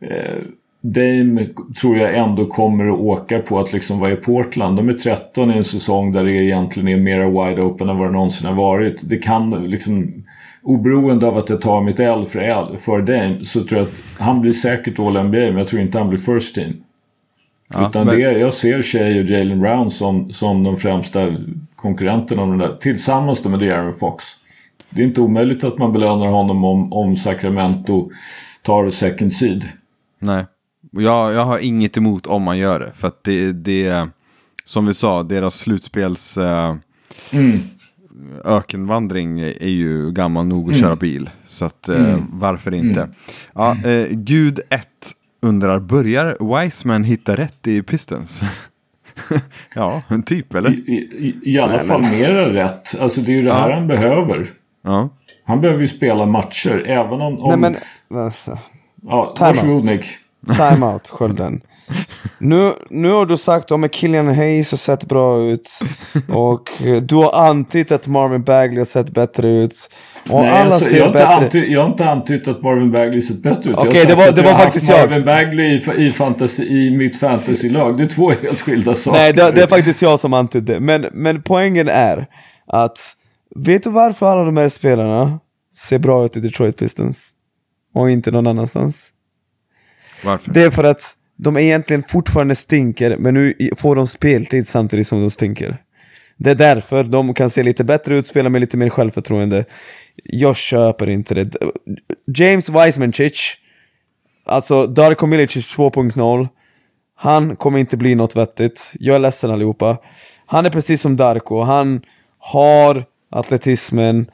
Eh, Dame tror jag ändå kommer att åka på att liksom vara i Portland. De är 13 i en säsong där det egentligen är mera wide open än vad det någonsin har varit. Det kan liksom... Oberoende av att jag tar mitt L för, L för Dame så tror jag att han blir säkert All-NBA men jag tror inte han blir First Team. Ja, Utan men- det, jag ser Shea och Jalen Brown som, som de främsta konkurrenterna om den där. Tillsammans då med De'Aaron Fox. Det är inte omöjligt att man belönar honom om, om Sacramento tar second seed. Nej, jag, jag har inget emot om man gör det. För att det, det som vi sa, deras slutspels eh, Mm. ökenvandring är ju gammal nog att köra bil. Så att eh, Mm. varför inte? Ja, eh, Gud 1 undrar, börjar Wiseman hitta rätt i Pistons? (laughs) ja, en typ eller? I, i, I alla fall mera rätt. Alltså det är ju det här han behöver. Ja. Han behöver ju spela matcher. Även om... om Nej men, alltså, ja, Time varsågod out. Nick. timeout, skölden. Nu, nu har du sagt att Killian Hayes har sett bra ut. Och eh, du har antytt att Marvin Bagley har sett bättre ut. Och Nej, alla alltså, ser jag, har inte bättre antytt, jag har inte antytt att Marvin Bagley sett bättre ut. Jag Okej, sagt det var- det jag var har faktiskt jag. Marvin Bagley i, i, fantasy, i mitt fantasylag. Det är två helt skilda saker. Nej, det, det är faktiskt jag som antydde. Men, men poängen är att, vet du varför alla de här spelarna ser bra ut i Detroit Pistons? Och inte någon annanstans? Varför? Det är för att de egentligen fortfarande stinker, men nu får de speltid samtidigt som de stinker. Det är därför de kan se lite bättre ut, spela med lite mer självförtroende. Jag köper inte det. James Weissmanchich, alltså Darko Milicic 2.0, han kommer inte bli något vettigt. Jag är ledsen allihopa. Han är precis som Darko, han har atletismen,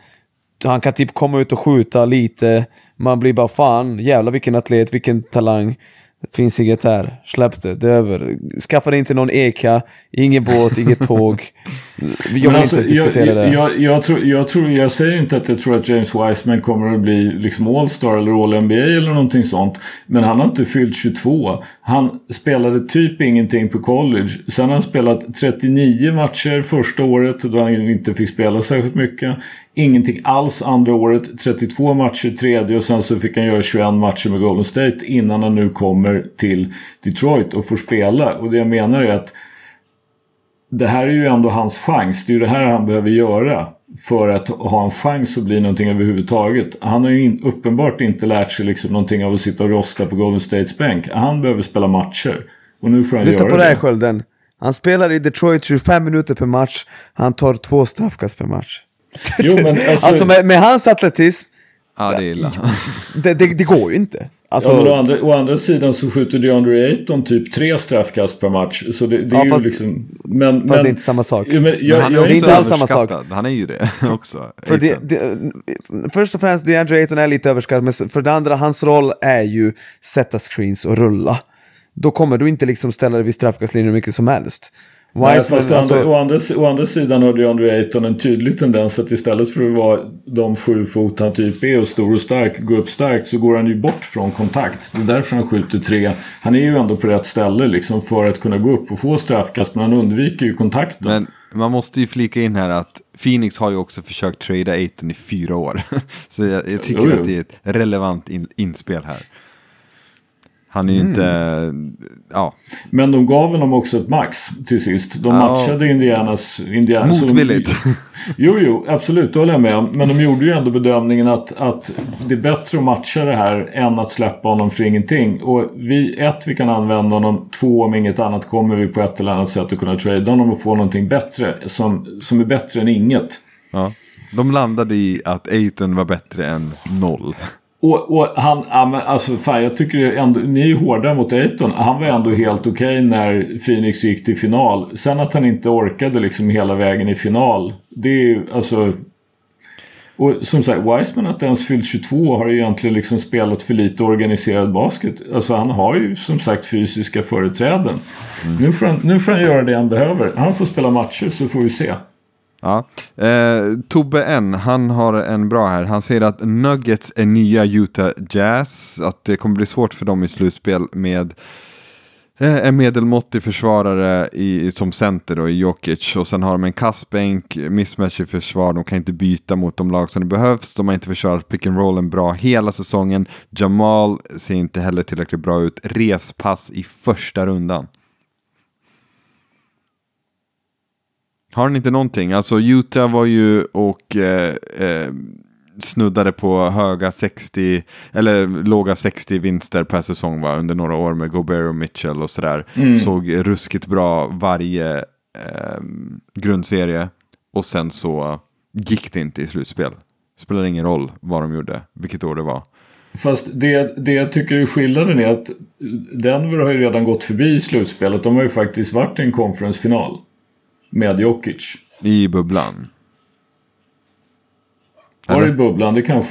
han kan typ komma ut och skjuta lite. Man blir bara fan, jävlar vilken atlet, vilken talang. Det finns inget här, släpp det, det är över. Skaffa dig inte någon eka, ingen båt, inget tåg, jag vill alltså, inte diskutera jag, det. Jag, jag, tror, jag, tror, jag säger inte att jag tror att James Wiseman kommer att bli liksom All-Star eller All-NBA eller någonting sånt. Men han har inte fyllt 22. Han spelade typ ingenting på college. Sen har han spelat 39 matcher första året då han inte fick spela särskilt mycket. Ingenting alls andra året. 32 matcher tredje och sen så fick han göra 21 matcher med Golden State innan han nu kommer till Detroit och får spela. Och det jag menar är att det här är ju ändå hans chans. Det är ju det här han behöver göra för att ha en chans att bli någonting överhuvudtaget. Han har ju in, uppenbart inte lärt sig liksom någonting av att sitta och rosta på Golden States bänk. Han behöver spela matcher. Och nu får han Lyssna göra på det här. Skölden. Han spelar i Detroit 25 minuter per match. Han tar två straffkast per match. Jo, men (laughs) alltså- alltså med, med hans atletism, Ja, det är illa. (laughs) det, det, det går ju inte. Alltså, Ja, men å, andra, å andra sidan så skjuter DeAndre Ayton typ tre straffkast per match. Så det, det är Ja, ju fast- liksom... Men, fast men, det är inte samma sak. Ja, men jag, Men han är jag, också inte alls samma sak. Han är ju det (laughs) också. För det, det, först och främst, DeAndre Ayton är lite överskattad, men för det andra, hans roll är ju sätta screens och rulla. Då kommer du inte liksom ställa dig vid straffkastlinjen hur mycket som helst. Nej, fast alltså, andra, å, andra, å andra sidan har DeAndre Ayton en tydlig tendens att istället för att vara de sju fot han typ är och stor och stark, gå upp starkt så går han ju bort från kontakt. Det är därför han skjuter tre. Han är ju ändå på rätt ställe liksom för att kunna gå upp och få straffkast men han undviker ju kontakten. Men man måste ju flika in här att Phoenix har ju också försökt trada Aiton i fyra år. (laughs) Så jag, jag tycker Jo, jo. att det är ett relevant in, inspel här. Han är ju Mm. inte, ja, Men de gav honom också ett max till sist. De Ja. matchade Indianas... Indiana, så de- motvilligt. (laughs) Jo, jo, absolut, det håller jag med om. Men de gjorde ju ändå bedömningen att, att det är bättre att matcha det här än att släppa honom för ingenting. Och vi, ett, vi kan använda honom. Två, om inget annat kommer vi på ett eller annat sätt att kunna trada honom och få någonting bättre. Som, som är bättre än inget. ja. De landade i att Aiton var bättre än noll. Och, och han, ja, men alltså fan jag tycker ändå, ni är ju hårda mot Aiton. Han var ändå helt okej när Phoenix gick till final. Sen att han inte orkade liksom hela vägen i final. Det är ju alltså... Och som sagt, Wiseman att ens fyllt 22 har ju egentligen liksom spelat för lite organiserad basket. Alltså han har ju som sagt fysiska företräden. Nu, får han, nu får han göra det han behöver. Han får spela matcher så får vi se. Ja. Eh, Tobbe N, han har en bra här. Han säger att Nuggets är nya Utah Jazz. Att det kommer bli svårt för dem i slutspel med eh, en medelmåttig försvarare i, som center då, i Jokic. Och sen har de en kastbänk, mismatch i försvar. De kan inte byta mot de lag som det behövs. De har inte försvarat pick and rollen bra hela säsongen. Jamal ser inte heller tillräckligt bra ut. Respass i första rundan. Har han inte någonting? Alltså Utah var ju och eh, eh, snuddade på höga 60, eller låga 60 vinster per säsong va, under några år med Gobert och Mitchell och sådär. Såg ruskigt bra varje eh, grundserie och sen så gick det inte i slutspel. Spelar ingen roll vad de gjorde, vilket år det var. Fast det, det jag tycker är skillnaden är att Denver har ju redan gått förbi slutspelet. De har ju faktiskt varit i en conference-final. Med Jokic. I bubblan. Var i bubblan? Det kan...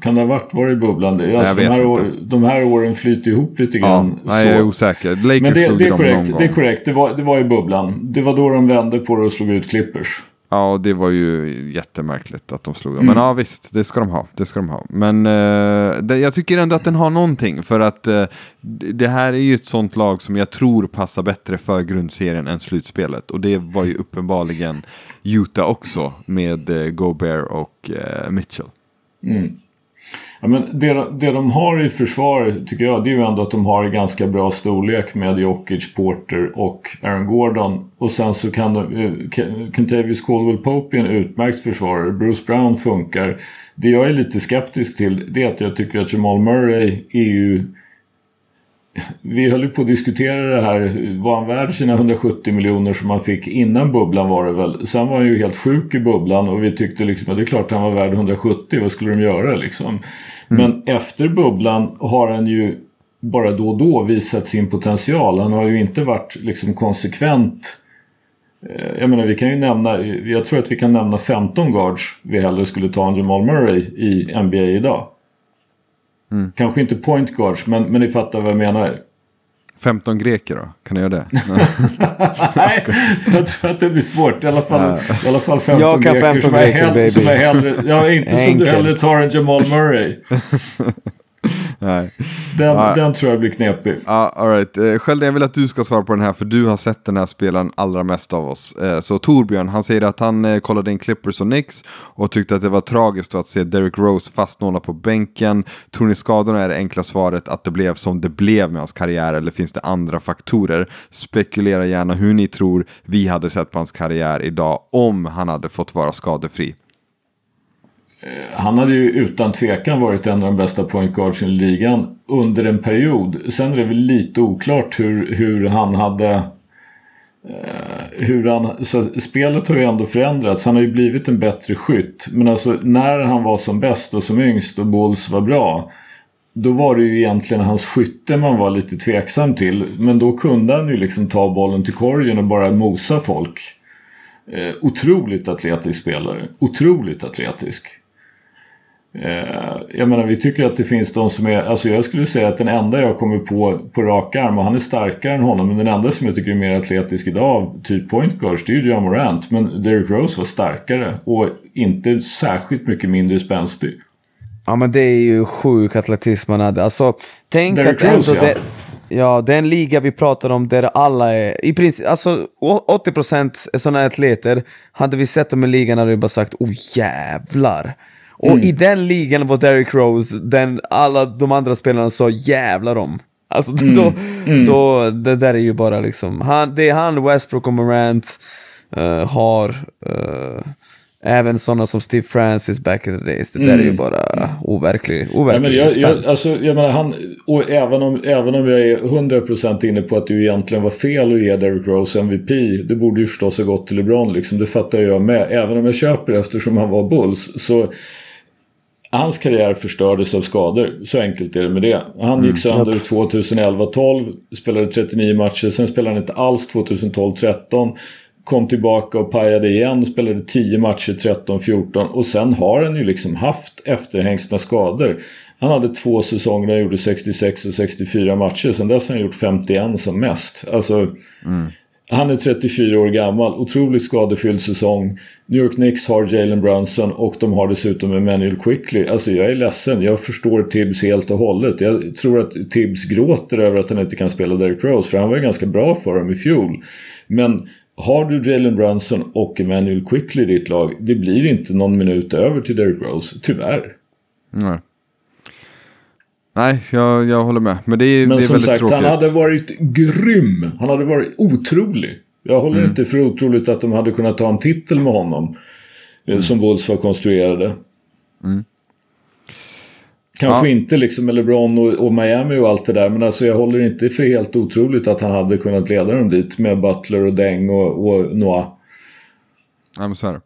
Kan det ha varit var i bubblan? Alltså, vet de, här år, de här åren flyter ihop lite Ja, grann. nej, jag är osäker. Lakers Men det, det är korrekt. Det är korrekt. Det var, det var i bubblan. Det var då de vände på det och slog ut Clippers. Ja, och det var ju jättemärkligt att de slog dem. Mm. Men ja, visst, det ska de ha. Det ska de ha. Men eh, det, jag tycker ändå att den har någonting. För att eh, det här är ju ett sånt lag som jag tror passar bättre för grundserien än slutspelet. Och det var ju uppenbarligen Utah också med eh, Gobert och eh, Mitchell. Ja, men det, det de har i försvar tycker jag det är ju ändå att de har ganska bra storlek med Jokic, Porter och Aaron Gordon. Och sen så kan de, eh, Kentavious Caldwell Pope är en utmärkt försvarare. Bruce Brown funkar. Det jag är lite skeptisk till det är att jag tycker att Jamal Murray är ju vi höll ju på att diskutera det här. Var han värd sina 170 miljoner som han fick innan bubblan var det väl? Sen var han ju helt sjuk i bubblan och vi tyckte liksom att det är klart han var värd 170. Vad skulle de göra liksom? Men efter bubblan har han ju bara då och då visat sin potential. Han har ju inte varit liksom konsekvent. Eh, Jag menar vi kan ju nämna, jag tror att vi kan nämna 15 guards vi hellre skulle ta än Jamal Murray i NBA idag. Kanske inte point guards men, men ni fattar vad jag menar. 15 greker då? Kan du göra det? (laughs) Nej, jag tror att det blir svårt. I alla fall, i alla fall 15 Jag kan greker 15 som, är greker, baby. som är hellre... Ja, inte som du Enkelt. hellre tar en Jamal Murray. (laughs) Nej. Den, Ja. den tror jag blir knepig. Ja, all right. Eh, Skölde, jag vill att du ska svara på den här, för du har sett den här spelaren allra mest av oss. Eh, så Torbjörn, han säger att han eh, kollade in Clippers och Knicks och tyckte att det var tragiskt att se Derrick Rose fastnålad på bänken. Tror ni skadorna är det enkla svaret att det blev som det blev med hans karriär, eller finns det andra faktorer? Spekulera gärna hur ni tror vi hade sett på hans karriär idag om han hade fått vara skadefri. Eh, han hade ju utan tvekan varit en av de bästa point guards i ligan under en period. Sen är det väl lite oklart hur, hur han hade... Eh, hur han, så spelet har ju ändå förändrats. Han har ju blivit en bättre skytt. Men alltså när han var som bäst och som yngst och Bulls var bra. Då var det ju egentligen hans skytte man var lite tveksam till. Men då kunde han ju liksom ta bollen till korgen och bara mosa folk. Eh, otroligt atletisk spelare. Otroligt atletisk. Eh, jag menar vi tycker att det finns de som är, alltså jag skulle säga att den enda jag kommer på på rak arm och han är starkare än honom men den enda som jag tycker är mer atletisk idag typ point guards det är ju John Morant men Derrick Rose var starkare och inte särskilt mycket mindre spänstig. Ja men det är ju sjuk atletism man hade. Alltså, tänk Derrick att Rose, ja. det, ja, den liga vi pratar om där alla är, i princip, alltså å- 80% är sådana atleter. Hade vi sett dem i ligan hade vi bara sagt oh jävlar. Och Mm. i den ligan var Derrick Rose den alla de andra spelarna sa jävlar om. Alltså (laughs) då, Mm. då, det där är ju bara liksom, han, det är han, Westbrook och Morant eh, har. eh, Även sådana som Steve Francis back in the days. Det där är ju bara overklig, Mm. Overklig men jag, jag, alltså, jag menar, han, och även om, även om jag är 100% inne på att det egentligen var fel att ge Derrick Rose MVP. Det borde ju förstås ha gått till LeBron liksom. Det fattar jag med. Även om jag köper eftersom han var Bulls. Så hans karriär förstördes av skador. Så enkelt är det med det. Han gick sönder 2011-12, spelade 39 matcher, sen spelade han inte alls 2012-13. Kom tillbaka och pajade igen, spelade 10 matcher 13-14 och sen har han ju liksom haft efterhängsna skador. Han hade två säsonger där han gjorde 66 och 64 matcher, sen dess har han gjort 51 som mest. Alltså, han är 34 år gammal, otroligt skadefylld säsong. New York Knicks har Jalen Brunson och de har dessutom Emmanuel Quickly. Alltså jag är ledsen, jag förstår Tibbs helt och hållet. Jag tror att Tibbs gråter över att han inte kan spela Derrick Rose, för han var ju ganska bra för dem i fjol. Men har du Jalen Brunson och Emmanuel Quickly i ditt lag, det blir inte någon minut över till Derrick Rose, tyvärr. Nej, Nej jag, jag håller med. Men det är, Men det är som väldigt sagt, tråkigt. han hade varit grym. Han hade varit otrolig. Jag håller Mm. inte för otroligt att de hade kunnat ta en titel med honom. eh, Mm. Som Bulls var konstruerade. Kanske Ja. inte liksom med LeBron och, och Miami och allt det där. Men alltså jag håller inte för helt otroligt att han hade kunnat leda dem dit. Med Butler och Deng och, och Noah. Ja, men så är det.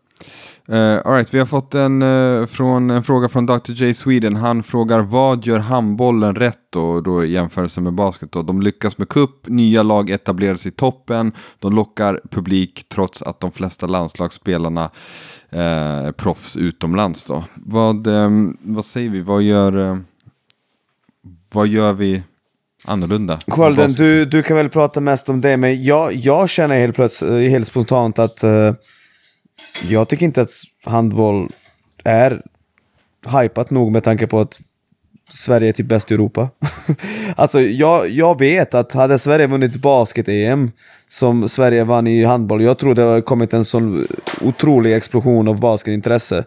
Uh, right, vi har fått en, eh, från, en fråga från Dr. J Sweden. Han frågar vad gör handbollen rätt och då i jämförelse med basket. Då? De lyckas med kupp, nya lag etablerar sig i toppen, de lockar publik trots att de flesta landslagsspelarna eh, är proffs utomlands. Då. Vad, eh, vad säger vi, vad gör, eh, vad gör vi annorlunda? Skölden, du, du kan väl prata mest om det, men jag, jag känner helt plötsligt, helt spontant att eh, jag tycker inte att handboll är hypat nog med tanke på att Sverige är typ bäst i Europa. (laughs) alltså jag, jag vet att hade Sverige vunnit basket-EM som Sverige vann i handboll, jag tror det har kommit en sån otrolig explosion av basketintresse.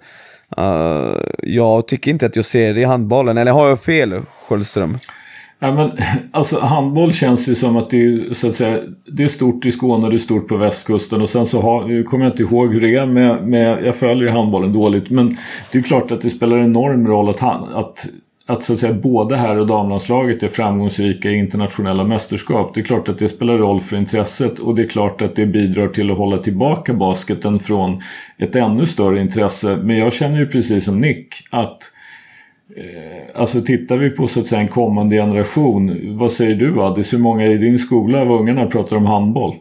Uh, jag tycker inte att jag ser det i handbollen, eller har jag fel Sköldström? Ja, men, (laughs) alltså, handboll känns ju som att det är, så att säga, det är stort i Skåne och det är stort på västkusten. Och sen så har, kommer jag inte ihåg hur det är med, med, jag följer handbollen dåligt. Men det är klart att det spelar enorm roll att, att, att, så att säga, både här och damlandslaget är framgångsrika i internationella mästerskap. Det är klart att det spelar roll för intresset och det är klart att det bidrar till att hålla tillbaka basketen från ett ännu större intresse. Men jag känner ju precis som Nick att Alltså tittar vi på så att säga en kommande generation. Vad säger du Addis? Hur många i din skola av ungarna pratar om handboll?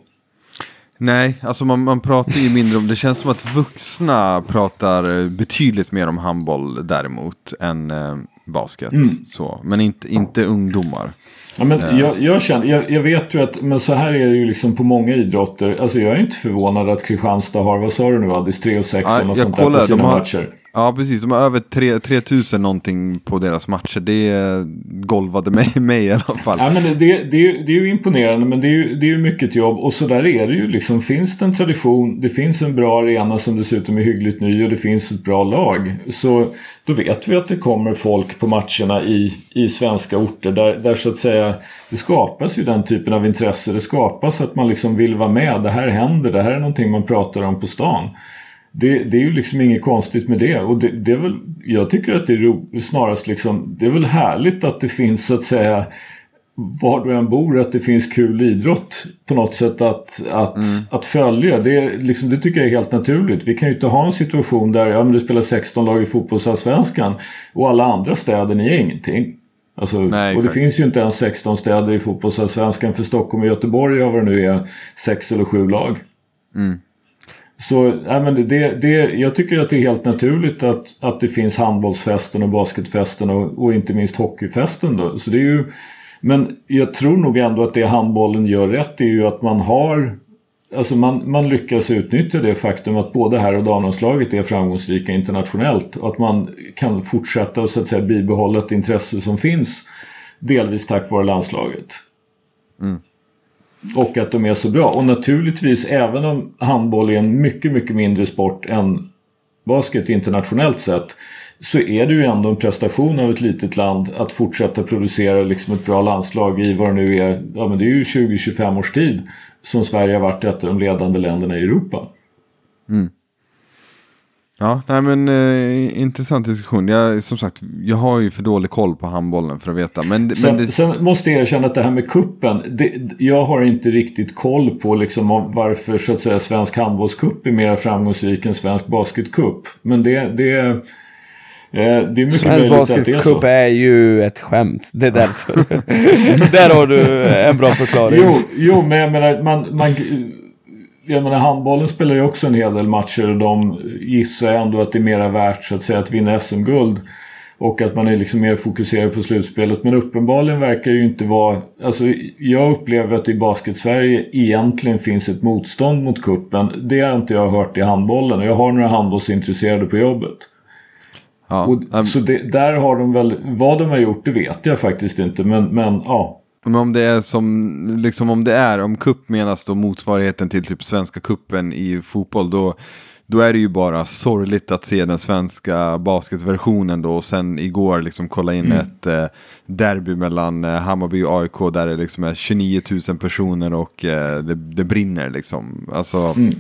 Nej, alltså man, man pratar ju mindre om, det känns som att vuxna pratar eh, betydligt mer om handboll däremot än eh, basket. Mm. Så. Men inte, inte ungdomar. Ja, men jag, jag, känner, jag, jag, vet ju att, men så här är det ju liksom på många idrotter. Alltså jag är inte förvånad att Kristianstad har, vad sa du nu Addis, 3 och 6 ja, eller sånt där på sina har, matcher. Ja, precis. De har över 3000 någonting på deras matcher. Det golvade mig, (laughs) mig i alla fall. Ja, men det, det, det, är, det är ju imponerande, men det är ju, det är ju mycket jobb. Och så där är det ju liksom. Finns det en tradition, det finns en bra arena som dessutom är hyggligt ny och det finns ett bra lag. Så då vet vi att det kommer folk på matcherna i, i svenska orter där, där så att säga det skapas ju den typen av intresse. Det skapas att man liksom vill vara med. Det här händer, det här är någonting man pratar om på stan. Det, det, är ju liksom inget konstigt med det. Och det, det är väl, jag tycker att det är snarast liksom, det är väl härligt att det finns så att säga var du än bor att det finns kul idrott på något sätt att, att, mm. att följa. Det, liksom, det tycker jag är helt naturligt. Vi kan ju inte ha en situation där ja, men det spelar 16 lag i fotbollsallsvenskan och alla andra städer ni är ingenting. Alltså, Nej, och det finns ju inte ens 16 städer i fotbollsallsvenskan för Stockholm och Göteborg har vad det nu är, sex eller sju lag. Mm. Så ja, men det, det, jag tycker att det är helt naturligt att, att det finns handbollsfesten och basketfesten och, och inte minst hockeyfesten. Då. Så det är ju, men jag tror nog ändå att det handbollen gör rätt är ju att man har Alltså man, man lyckas utnyttja det faktum att både här och damlandslaget är framgångsrika internationellt. Och att man kan fortsätta och så att säga bibehålla ett intresse som finns delvis tack vare landslaget. Mm. Och att de är så bra. Och naturligtvis även om handboll är en mycket, mycket mindre sport än basket internationellt sett så är det ju ändå en prestation av ett litet land att fortsätta producera liksom ett bra landslag i vad det nu är. Ja, men det är ju 20-25 års tid som Sverige har varit ett av de ledande länderna i Europa. Mm. Ja, nej men eh, intressant diskussion. Jag, som sagt, jag har ju för dålig koll på handbollen för att veta. Men, sen, men det... sen måste jag erkänna att det här med kuppen det, jag har inte riktigt koll på liksom varför så att säga svensk handbollscup är mer framgångsrik än svensk basketcup. Men det, det, eh, det är mycket Svensk basketcup är, är ju ett skämt. Det är därför. (laughs) Där har du en bra förklaring. Jo, jo men jag menar, man, man jag menar handbollen spelar ju också en hel del matcher och de gissar ändå att det är mera värt så att säga att vinna SM-guld. Och att man är liksom mer fokuserad på slutspelet. Men uppenbarligen verkar det ju inte vara... Alltså jag upplever att i Basket-Sverige egentligen finns ett motstånd mot kuppen. Det har inte jag hört i handbollen. Jag har några handbollsintresserade på jobbet. Ja, och, um... Så det, där har de väl... Vad de har gjort det vet jag faktiskt inte. Men, men ja, men om det är som, liksom om det är, om kupp menas då motsvarigheten till typ svenska kuppen i fotboll, då, då är det ju bara sorgligt att se den svenska basketversionen då och sen igår liksom kolla in mm. ett eh, derby mellan eh, Hammarby och AIK där det liksom är 29 000 personer och eh, det, det, brinner liksom. Alltså, mm.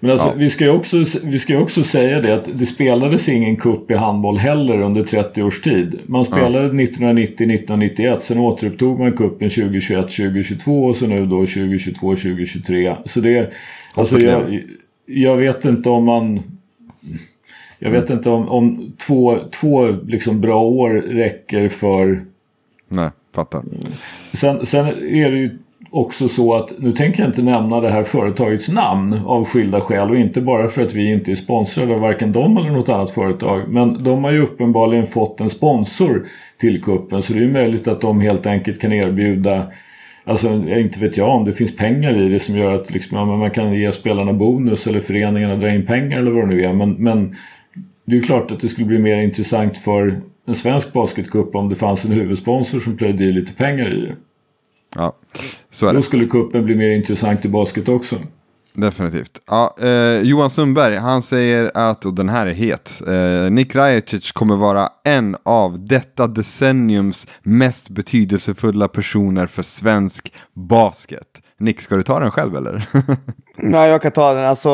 Men alltså, ja. vi, ska ju också, vi ska också säga det att det spelades ingen kupp i handboll heller under 30 års tid. Man spelade ja. 1990-1991, sen återupptog man kuppen 2021-2022 och så nu då 2022-2023. Så det, alltså jag, jag vet inte om man... Jag vet inte om, om två, två liksom bra år räcker för... Nej, fattar. Sen, sen är det ju också så att, nu tänker jag inte nämna det här företagets namn av skilda skäl och inte bara för att vi inte är sponsrade av varken dem eller något annat företag. Men de har ju uppenbarligen fått en sponsor till kuppen så det är möjligt att de helt enkelt kan erbjuda Alltså inte vet jag om det finns pengar i det som gör att liksom, ja, man kan ge spelarna bonus eller föreningarna dra in pengar eller vad det nu är. Men, men det är klart att det skulle bli mer intressant för en svensk basketcup om det fanns en huvudsponsor som plöjde i lite pengar i det. Ja, så är det. Då skulle kuppen bli mer intressant i basket också. Definitivt. Ja, eh, Johan Sundberg, han säger att, och den här är het, eh, Nick Rajacic kommer vara en av detta decenniums mest betydelsefulla personer för svensk basket. Nick, ska du ta den själv eller? (laughs) Nej, jag kan ta den. Alltså,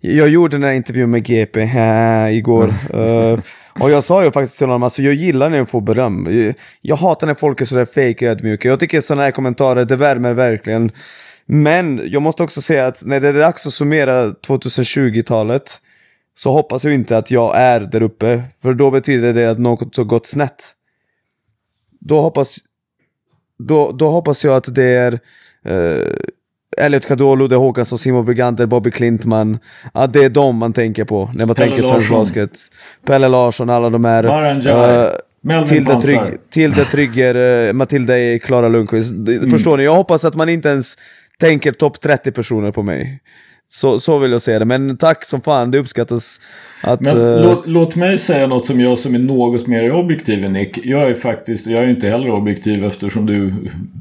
jag gjorde den här intervjun med GP äh, igår. uh, och jag sa ju faktiskt till honom, alltså jag gillar när jag får beröm. Jag, jag hatar när folk är sådär fake ödmjuka. Jag tycker sådana här kommentarer, det värmer verkligen. Men jag måste också säga att när det är dags att summera 2020-talet så hoppas jag inte att jag är där uppe. För då betyder det att något har gått snett. Då hoppas, då, då hoppas jag att det är uh, Elliot Kadolo, det är Håkansson, Simon Brigander, Bobby Klintman. Ja, det är dem man tänker på när man Pelle tänker svensk basket. Pelle Larsson, alla de här. Uh, Tilde, Pansar. Trygg, Tilde Trygger, eh, Matilda Klara Lundqvist. Mm. Förstår ni? Jag hoppas att man inte ens tänker topp 30 personer på mig. Så, så vill jag säga det. Men tack som fan, det uppskattas att... Men eh, låt, låt mig säga något som jag som är något mer objektiv än Nick. Jag är faktiskt, jag är inte heller objektiv eftersom du,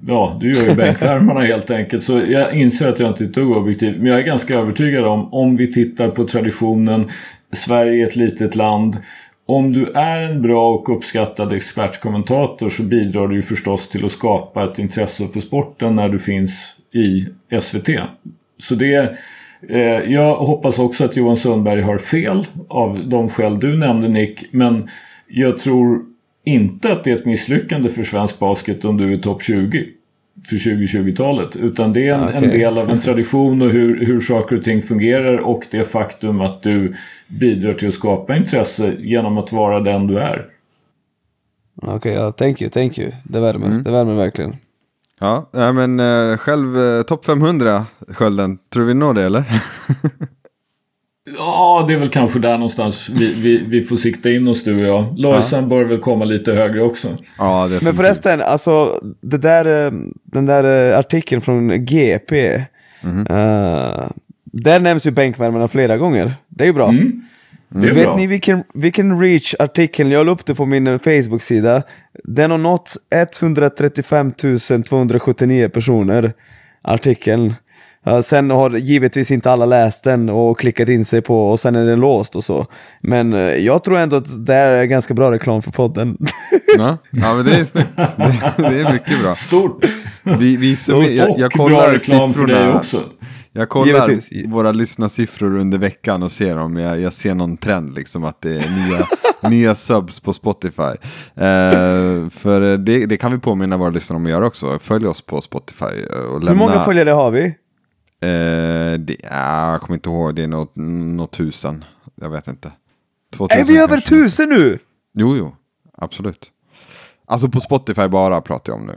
ja, du gör ju bänkvärmarna helt enkelt. Så jag inser att jag inte är ett dugg objektiv. Men jag är ganska övertygad om, om vi tittar på traditionen, Sverige är ett litet land. Om du är en bra och uppskattad expertkommentator så bidrar du ju förstås till att skapa ett intresse för sporten när du finns i SVT. Så det Eh, jag hoppas också att Johan Sundberg har fel av de skäl du nämnde Nick. Men jag tror inte att det är ett misslyckande för svensk basket om du är topp 20 för 2020-talet. Utan det är en, en Okej. del av en tradition och hur, hur saker och ting fungerar och det faktum att du bidrar till att skapa intresse genom att vara den du är. Okej, ja, thank you, thank you. Det värmer, Mm. det värmer verkligen. Ja, ja men eh, själv eh, topp 500 skölden, tror vi når det eller? Ja, det är väl kanske där någonstans vi, vi, vi får sikta in oss du och jag. Lojsan bör väl komma lite högre också. ja, definitivt. Men förresten, alltså det där, eh, den där eh, artikeln från GP. Mhm. eh, där nämns ju bänkvärmarna flera gånger. Det är ju bra. Mm. Är Vet bra. ni vilken, vilken reach artikeln, jag la upp det på min eh, Facebook-sida. Den har nått 135 279 personer, artikeln. Sen har givetvis inte alla läst den och klickat in sig på och sen är den låst och så. Men eh, jag tror ändå att det är ganska bra reklam för podden. Ja, ja men det är snyggt. Det, det är mycket bra. Stort! Vi, vi, så, jag, och jag bra kollar reklam för dig siffrorna. också. Jag kollar Givetvis. våra lyssnarsiffror under veckan och ser om jag, jag ser någon trend, liksom att det är nya, (laughs) nya subs på Spotify. Eh, för det, det kan vi påminna våra lyssnare om att göra också. Följ oss på Spotify eh, och lämna... Hur många följare har vi? Eh, det, ja, jag kommer inte ihåg, det är något, något tusen. Jag vet inte. Är 2000 vi över kanske. tusen nu? Jo, jo, absolut. Alltså på Spotify bara pratar jag om nu.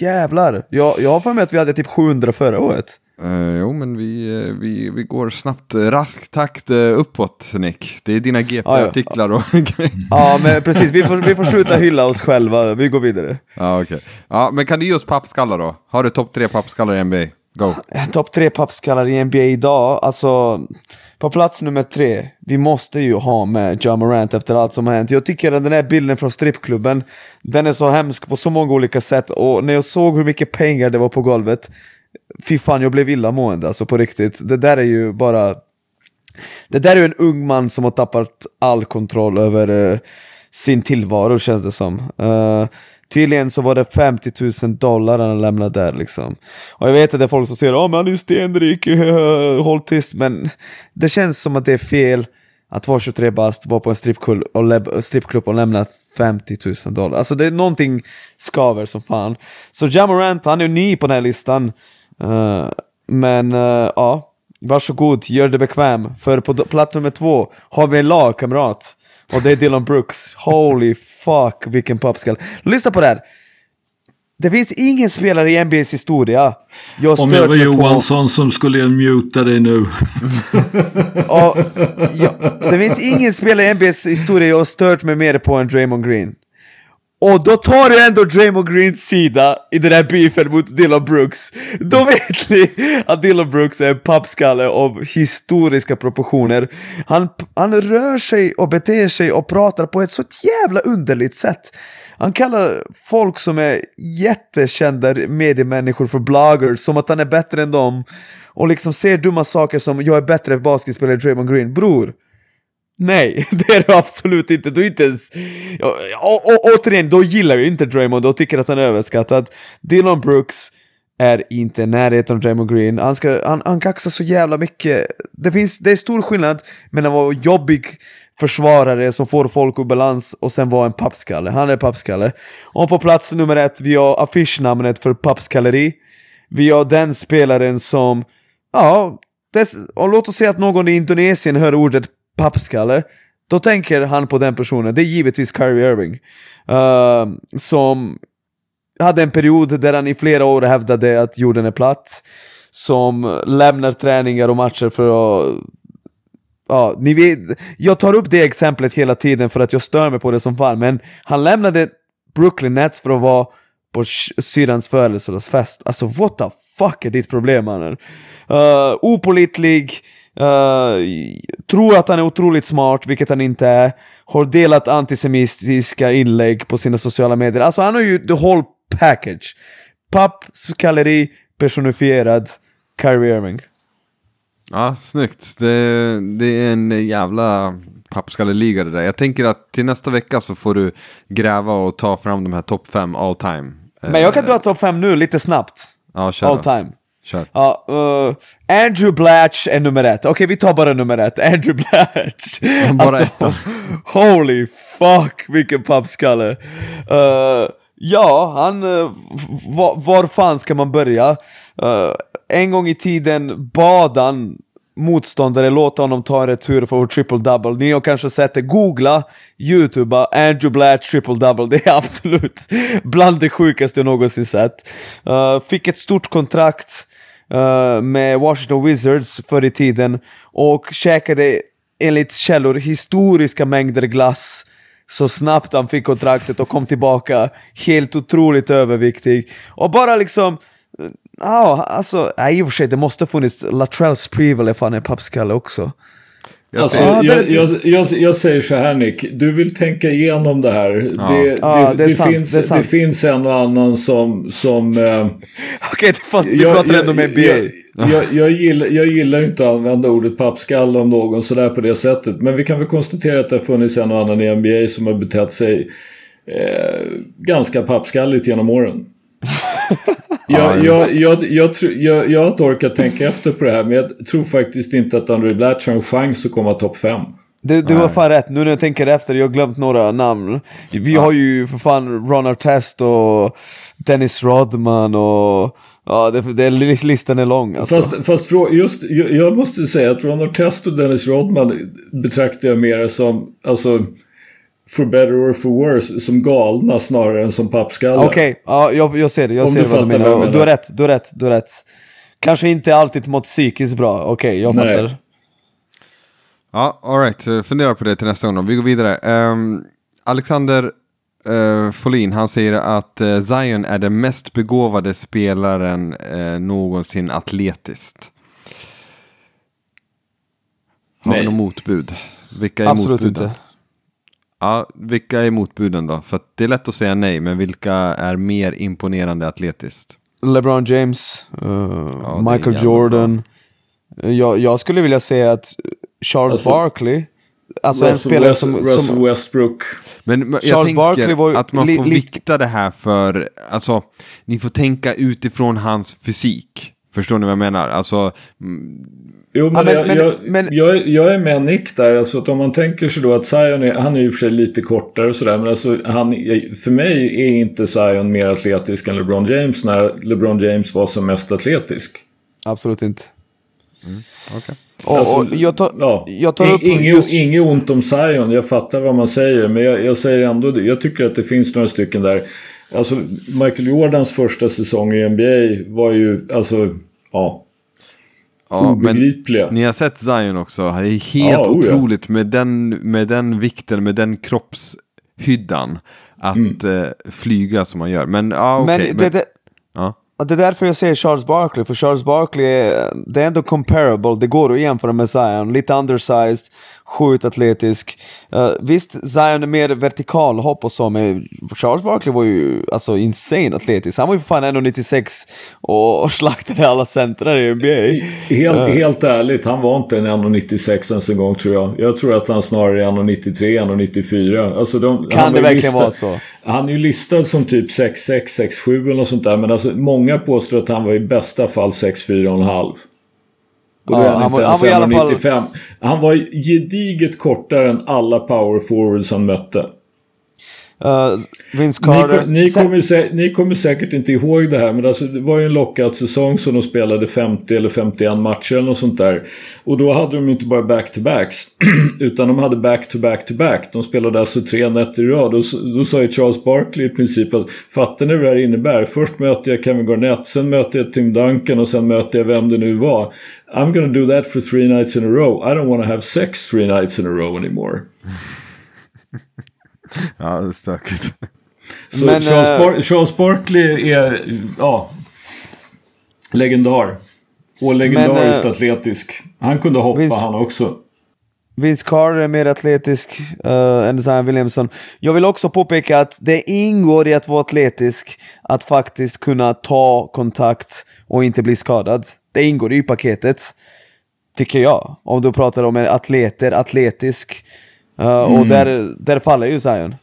Jävlar, jag, jag har för mig att vi hade typ 700 förra året. Eh, jo, men vi, eh, vi, vi går snabbt, eh, rask takt uppåt, Nick. Det är dina GP-artiklar och grejer. Ja men precis, vi får, vi får sluta hylla oss själva, vi går vidare. Ja, okej. Ja, men kan du ge oss pappskallar då? Har du topp tre pappskallar i NBA? Go. Topp tre pappskallar i NBA idag, alltså på plats nummer tre, vi måste ju ha med Ja Morant efter allt som har hänt. Jag tycker att den här bilden från strippklubben, den är så hemsk på så många olika sätt och när jag såg hur mycket pengar det var på golvet, fy fan jag blev illamående alltså på riktigt. Det där är ju bara det där är ju en ung man som har tappat all kontroll över uh, sin tillvaro känns det som. Uh, tydligen så var det 50 000 dollar han lämnade där liksom. Och jag vet att det är folk som säger att men han är ju stenrik, (laughs) håll tyst. Men det känns som att det är fel att vara 23 bast, vara på en strippklubb och, läb- och lämna 50 000 dollar. Alltså det är någonting skaver som fan. Så Jamorant, han är ju ny på den här listan. Eh, men eh, ja, varsågod, gör det bekväm. För på plats nummer två har vi en lagkamrat. Och det är Dylan Brooks. Holy fuck, vilken pappskall. Lyssna på det här. Det finns ingen spelare i NBAs historia jag Om jag var mig på- Johansson som skulle muta dig nu. (laughs) Ja, ja, det finns ingen spelare i NBAs historia jag har stört mig mer på än Draymond Green. Och då tar du ändå Draymond Greens sida i den här beefen mot Dylan Brooks. Då vet ni att Dylan Brooks är en pappskalle av historiska proportioner. Han, han rör sig och beter sig och pratar på ett så jävla underligt sätt. Han kallar folk som är jättekända mediemänniskor för bloggers, som att han är bättre än dem. Och liksom ser dumma saker som “jag är bättre basketspelare än Draymond Green”. Bror, Nej, (laughs) det är du absolut inte. Du är inte ens... Och, och, återigen, då gillar jag inte Draymond och tycker att han är överskattad. Dylan Brooks är inte i närheten av Draymond Green. Han, ska, han, han kaxar så jävla mycket. Det, finns, det är stor skillnad mellan att vara jobbig försvarare som får folk ur balans och sen vara en pappskalle. Han är pappskalle. Och på plats nummer ett, vi har affischnamnet för pappskalleri. Vi har den spelaren som, ja, dess, och låt oss säga att någon i Indonesien hör ordet pappskalle, då tänker han på den personen. Det är givetvis Kyrie Irving. Uh, som hade en period där han i flera år hävdade att jorden är platt. Som lämnar träningar och matcher för att Ja, ni vet, jag tar upp det exemplet hela tiden för att jag stör mig på det som fan, men han lämnade Brooklyn Nets för att vara på syrrans födelsedagsfest. Alltså what the fuck är ditt problem mannen? Uh, opolitlig, uh, tror att han är otroligt smart, vilket han inte är. Har delat antisemitiska inlägg på sina sociala medier. Alltså han har ju the whole package. Pappskalleri personifierad Kyrie Irving. Ja, snyggt. Det, det är en jävla pappskalleliga det där. Jag tänker att till nästa vecka så får du gräva och ta fram de här topp 5 all time. Men jag kan dra topp 5 nu lite snabbt. Ja, All time. Kör. Ja, uh, Andrew Blatch är nummer ett. Okej, vi tar bara nummer ett. (laughs) Andrew Blatch. Bara alltså, ettan. (laughs) holy fuck, vilken pappskalle. Uh, ja, han... Uh, var, var fan ska man börja? Uh, en gång i tiden bad han motståndare låta honom ta en retur för triple-double. Ni har kanske sett det, googla, youtuba, Andrew Blatch triple-double. Det är (laughs) absolut bland det sjukaste jag någonsin sett. Uh, fick ett stort kontrakt uh, med Washington Wizards förr i tiden och käkade enligt källor historiska mängder glass så snabbt han fick kontraktet och kom tillbaka helt otroligt överviktig. Och bara liksom eh, Ja, alltså, nej, i och för sig, det måste ha funnits Latrell Sprewell är fan en pappskalle också. Alltså, Ja, det- jag, jag, jag, jag säger så här Nick, du vill tänka igenom det här. Det, Ja, det är sant, finns, det finns en och annan som... som eh, (laughs) Okej, fast vi jag, pratar jag, ändå med NBA. Jag, jag, jag, gillar, jag gillar inte att använda ordet pappskalle om någon sådär på det sättet. Men vi kan väl konstatera att det har funnits en och annan i NBA som har betett sig eh, ganska pappskalligt genom åren. (laughs) jag, jag, jag, jag, tror- jag, jag har inte orkat tänka efter på det här men jag tror faktiskt inte att Andrew Blatch har en chans att komma topp 5. Du, du har fan rätt, nu när jag tänker efter, jag har glömt några namn. Vi har ju för fan Ron Artest och Dennis Rodman och... Ja, det, det, listan är lång alltså. Fast, fast frå- just, jag, jag måste säga att Ron Artest och Dennis Rodman betraktar jag mer som, alltså, for better or for worse, som galna snarare än som pappskallar. Okej, ja, jag, jag ser det, jag Om ser du vad du menar. menar. Du har rätt, du har rätt, du har rätt. Kanske inte alltid mot psykiskt bra, okej, jag Nej. fattar. Ja, alright. Fundera på det till nästa gång då. Vi går vidare. Ehm, Alexander uh, Folin, han säger att eh, Zion är den mest begåvade spelaren uh, någonsin atletiskt. Har vi Nej. något motbud? Vilka är Absolut motbuden? inte. Ja, vilka är motbuden då? För att det är lätt att säga nej, men vilka är mer imponerande atletiskt? LeBron James, eh, det är Michael Jordan. Jag, jag skulle vilja säga att Charles Alltså, Barkley, alltså en Russell, spelare West, som... Russell som Westbrook. Men jag Charles tänker Barkley var att man får vikta det här för, alltså, ni får tänka utifrån hans fysik. Förstår ni vad jag menar? Alltså, mm, Jo, men, Ja, men- jag, men- jag, men- jag, är- jag är med Nick där. Alltså att om man tänker sig då att Zion är, han är ju för sig lite kortare och sådär. Men alltså han, för mig är inte Zion mer atletisk än LeBron James när LeBron James var som mest atletisk. Absolut inte. okej. Och, Alltså, och jag, tar, ja. jag tar upp Inget just... inget ont om Zion, jag fattar vad man säger. Men jag, jag säger ändå. Jag tycker att det finns några stycken där. Alltså Michael Jordans första säsong i NBA var ju, alltså, ja. Ja, men Obegripliga. ni har sett Zion också. Det är helt Ja, oh ja. otroligt med den, med den vikten, med den kroppshyddan. Att eh, flyga som man gör. Men ja, men okej. det, det, ja. Ja, Det är därför jag säger Charles Barkley, för Charles Barkley är, det är ändå comparable, det går att jämföra med Zion. Lite undersized, sjukt atletisk. Uh, visst, Zion är mer vertikalhopp och så, men Charles Barkley var ju alltså insane atletisk. Han var ju för fan 1,96 och, och slaktade alla centrar i NBA. Helt, helt ärligt, han var inte en 1,96 ens en gång tror jag. Jag tror att han snarare är 1,93, 1,94. Alltså de, Kan det verkligen listad, vara så? Han är ju listad som typ 6,6, 6,7 eller något sånt där. Men alltså många påstår att han var i bästa fall 6,4,5. Och då Ja, är han, han inte var- ens han var i alla fall- 1,95. Han var gediget kortare än alla power forwards han mötte. Uh, Vince Ni, Carter. ni, Sen- kommer, sä- ni kommer säkert inte ihåg det här men alltså, det var ju en lockout-säsong som de spelade 50 eller 51 matcher eller något sånt där. Och då hade de inte bara back-to-backs (clears throat) utan de hade back-to-back-to-back. De spelade alltså tre nätter i rad. Och s- då sa ju Charles Barkley i princip att fattar ni vad det här innebär? Först möter jag Kevin Garnett, sen möter jag Tim Duncan och sen möter jag vem det nu var. I'm gonna do that for three nights in a row. I don't wanna have sex three nights in a row anymore. (laughs) Ja, det är stökigt. Så Men, Charles, eh, Bar- Charles Barkley är, ja, legendar. Och legendariskt eh, atletisk. Han kunde hoppa Vince- han också. Vince Carter är mer atletisk uh, än Zion Williamson. Jag vill också påpeka att det ingår i att vara atletisk att faktiskt kunna ta kontakt och inte bli skadad. Det ingår i paketet, tycker jag. Om du pratar om en atleter, atletisk. Uh, Och där, där faller ju Zion.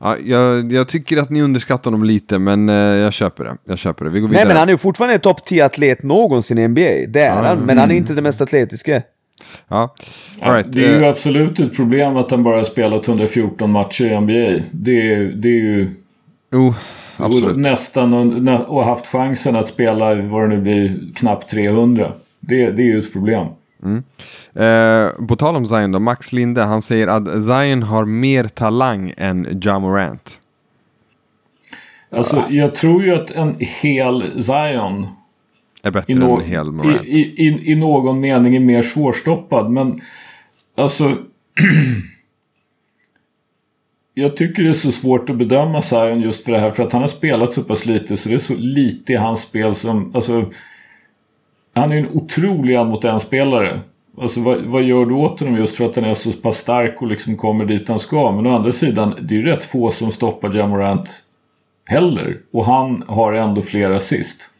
Ja, jag, jag tycker att ni underskattar honom lite, men eh, jag köper det. Jag köper det. Vi går vidare. Nej men han är ju fortfarande en topp 10 atlet någonsin i NBA. Det är han, men han är inte den mest atletiska. Ja, all right. det är ju eh, absolut ett problem att han bara har spelat 114 matcher i NBA. Det är, det är ju Jo, absolut. nästan och, nä- och haft chansen att spela vad det nu blir knappt 300. Det, det är ju ett problem. Eh, på tal om Zion då, Max Linde, han säger att Zion har mer talang än Ja Morant. Alltså jag tror ju att en hel Zion Är bättre än hel Morant. i, i, i, i någon mening är mer svårstoppad. Men alltså... (clears throat) jag tycker det är så svårt att bedöma Zion just för det här. För att han har spelat så pass lite så det är så lite i hans spel som... Alltså, han är en otrolig en mot en spelare. Alltså vad, vad gör du åt honom just för att han är så pass stark och liksom kommer dit han ska. Men å andra sidan, det är ju rätt få som stoppar Jamorant heller. Och han har ändå fler assist.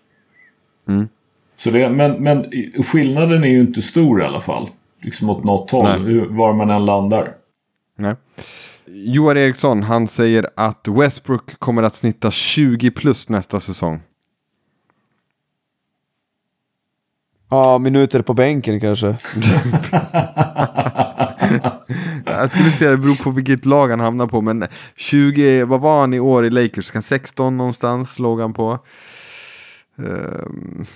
Så det, men, men skillnaden är ju inte stor i alla fall. Liksom åt något håll, var man än landar. Nej. Johan Eriksson, han säger att Westbrook kommer att snitta 20 plus nästa säsong. Ja, minuter på bänken kanske. (laughs) Jag skulle säga det beror på vilket lag han hamnar på, men 20, vad var han i år i Lakers? Kan 16 någonstans låg han på. Um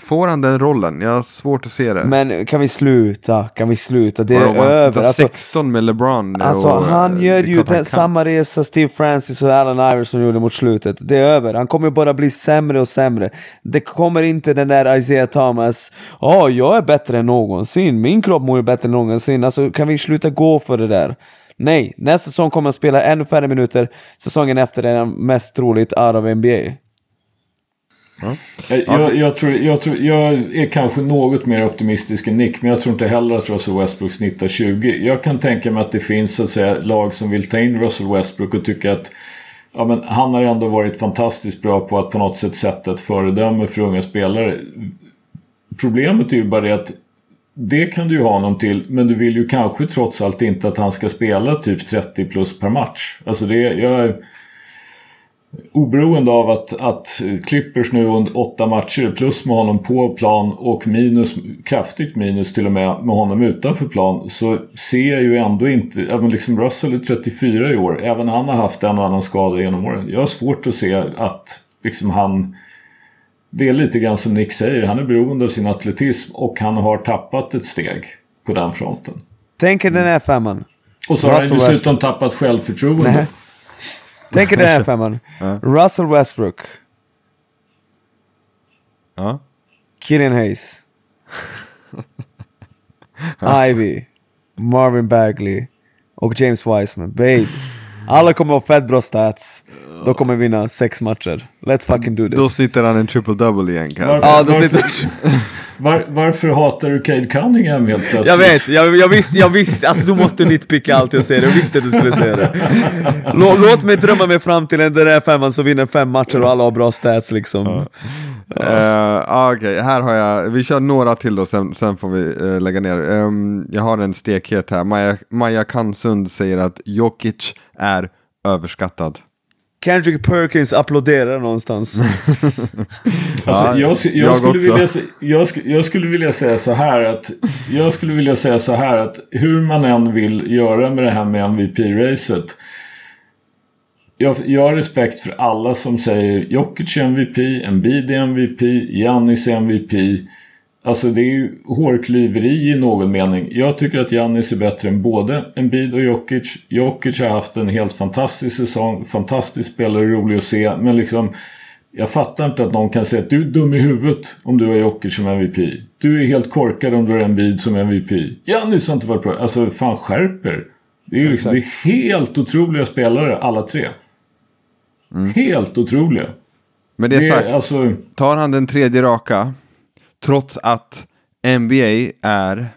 får han den rollen? Jag har svårt att se det. Men kan vi sluta? Kan vi sluta? Det är över. Alltså, 16 med LeBron. Alltså och, han gör ju den, samma resa Steve Francis och Allen Iverson gjorde mot slutet. Det är över. Han kommer bara bli sämre och sämre. Det kommer inte den där Isaiah Thomas. Ja, jag är bättre än någonsin. Min kropp mår ju bättre än någonsin. Alltså kan vi sluta gå för det där? Nej, nästa säsong kommer han spela ännu färre minuter. Säsongen efter är han mest troligt out of NBA. Jag, jag, jag, tror, jag, tror, jag är kanske något mer optimistisk än Nick, men jag tror inte heller att Russell Westbrook snittar 20. Jag kan tänka mig att det finns så att säga, lag som vill ta in Russell Westbrook och tycka att ja, men han har ändå varit fantastiskt bra på att på något sätt sätta ett föredöme för unga spelare. Problemet är ju bara det att det kan du ju ha honom till, men du vill ju kanske trots allt inte att han ska spela typ 30 plus per match. Alltså det, jag, Oberoende av att, att Clippers nu under åtta matcher plus med honom på plan och minus, kraftigt minus till och med med honom utanför plan så ser jag ju ändå inte, även liksom Russell är 34 i år, även han har haft en och annan skada genom åren. Jag har svårt att se att liksom han det är lite grann som Nick säger, han är beroende av sin atletism och han har tappat ett steg på den fronten. Tänk er den här femman. Och så har han dessutom tappat självförtroende. Tänk er den här femman. Russell Westbrook. Ja. Killian Hayes. Ivy. Marvin Bagley. Och James Wiseman. Babe. Alla kommer ha fett bra stats. De kommer vinna sex matcher. Let's fucking do Då this. sitter han en triple-double igen kan jag Varför, säga. Ja, då sitter... (laughs) var, varför hatar du Cade Cunningham helt plötsligt? Jag vet, jag, jag visste, jag visste, alltså du måste nitpicka allt jag säger, jag visste att du skulle säga det. Lå, låt mig drömma mig fram till en den där femman som vinner fem matcher och alla har bra stats liksom. Uh, ah, Okej, här har jag, vi kör några till då, sen, sen får vi eh, lägga ner. Ehm, jag har en stekhet här, Maja, Maja Kansund säger att Jokic är överskattad. Kendrick Perkins applåderar någonstans. (laughs) Alltså, Ja, jag, jag, jag skulle också. vilja, jag, sk- jag skulle vilja säga så här att Jag skulle vilja säga så här att hur man än vill göra med det här med MVP-racet jag, jag har respekt för alla som säger Jokic är MVP, Embiid är MVP, Giannis är MVP. Alltså det är ju hårklyveri i någon mening. Jag tycker att Giannis är bättre än både Embiid och Jokic. Jokic har haft en helt fantastisk säsong, fantastisk spelare, rolig att se. Men liksom, jag fattar inte att någon kan säga att du är dum i huvudet om du har Jokic som MVP. Du är helt korkad om du har Embiid som MVP. Giannis har inte varit bra. Alltså fan skärper. Det är ju liksom, det är helt otroliga spelare alla tre. Helt otroliga. Men det är Det sagt, är, alltså, tar han den tredje raka, trots att NBA är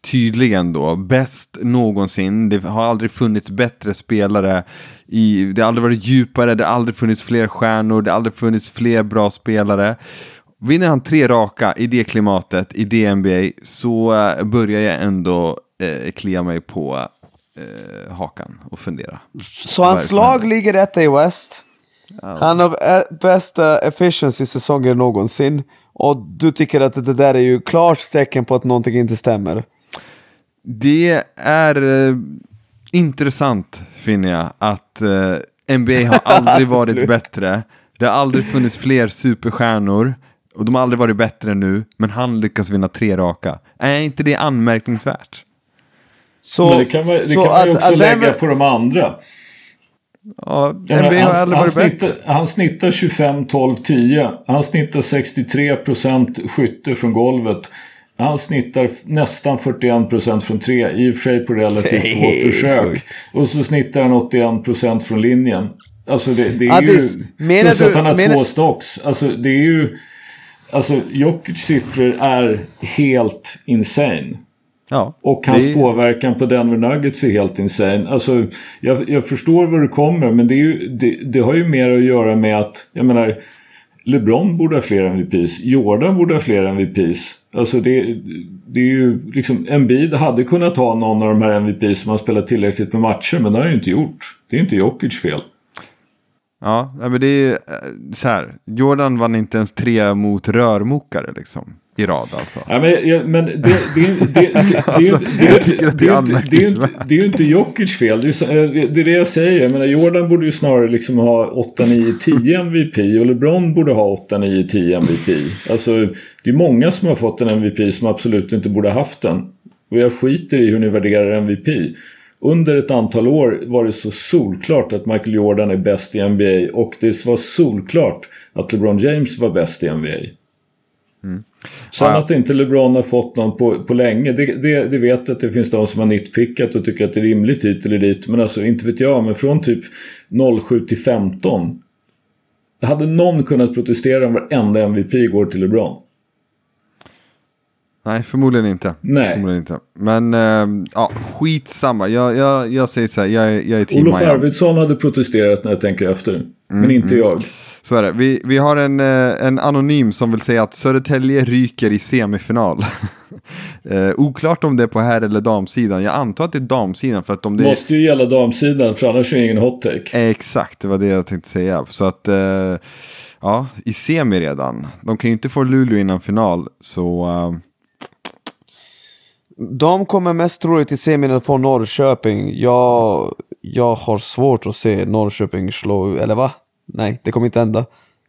tydligen då bäst någonsin. Det har aldrig funnits bättre spelare. I, det har aldrig varit djupare, det har aldrig funnits fler stjärnor, det har aldrig funnits fler bra spelare. Vinner han tre raka i det klimatet, i det NBA, så eh, börjar jag ändå eh, klia mig på eh, hakan och fundera. Så hans Verkligen. lag ligger etta i West. Han har eh, bästa efficiency säsonger någonsin. Och du tycker att det där är ju klart tecken på att någonting inte stämmer. Det är eh, intressant finner jag att eh, NBA har (laughs) aldrig Så varit slut. bättre. Det har aldrig funnits fler superstjärnor och de har aldrig varit bättre än nu, men han lyckas vinna tre raka. Är inte det anmärkningsvärt? Så, men det kan man, det så kan man ju att- också att lägga Denver- på de andra. Ja, NBA har han, aldrig han, varit snittar, han snittar 25, 12, 10. Han snittar 63% skytte från golvet. Han snittar nästan 41% från tre, i och för sig på relativt få försök. Och så snittar han 81% från linjen. Alltså det, det är Addis, ju... menar plus att han har menar- två stocks. Alltså det är ju... Alltså Jokic siffror är helt insane. Ja, Och hans det- påverkan på Denver Nuggets är helt insane. Alltså, jag, jag förstår var du kommer, men det, ju, det, det har ju mer att göra med att, jag menar, LeBron borde ha fler MVPs. Jordan borde ha fler MVPs. Alltså det, det är ju liksom, Embiid hade kunnat ha någon av de här MVPs som har spelat tillräckligt med matcher, men det har han ju inte gjort. Det är inte Jokic fel. Ja, men det är eh, så här. Jordan vann inte ens tre mot rörmokare liksom. I rad alltså. Ja, men, ja, men det, det, det, det, (laughs) Alltså, det, är ju inte Jokic fel. Det är, eh, det är det jag säger. Jag menar, Jordan borde ju snarare liksom ha 8, 9, 10 MVP och LeBron borde ha 8, 9, 10 MVP. Alltså, det är många som har fått en MVP som absolut inte borde ha haft den. Och jag skiter i hur ni värderar MVP. Under ett antal år var det så solklart att Michael Jordan är bäst i NBA och det var solklart att LeBron James var bäst i NBA. Sen Ja, att inte LeBron har fått någon på, på länge, det, det, det vet jag att det finns de som har nitpickat och tycker att det är rimligt hit eller dit. Men alltså inte vet jag, men från typ 07 till 15. Hade någon kunnat protestera om varenda MVP går till LeBron? Nej, förmodligen inte. Nej. Förmodligen inte. Men äh, ja, skitsamma. Jag, jag, jag säger så här, jag, jag är team Olof. Arvidsson hade protesterat när jag tänker efter. Mm, Men inte jag. Så är det. Vi, vi har en, eh, en anonym som vill säga att Södertälje ryker i semifinal. (laughs) eh, oklart om det är på här eller damsidan. Jag antar att det är damsidan för att om det. Måste ju gälla damsidan för annars är det ingen hot take. Exakt, det var det jag tänkte säga. Så att, eh, ja, i semi redan. De kan ju inte få Luleå innan final, så... eh, De kommer mest troligt till semin att få Norrköping. Jag, jag har svårt att se Norrköping slå, eller va? Nej, det kommer inte hända.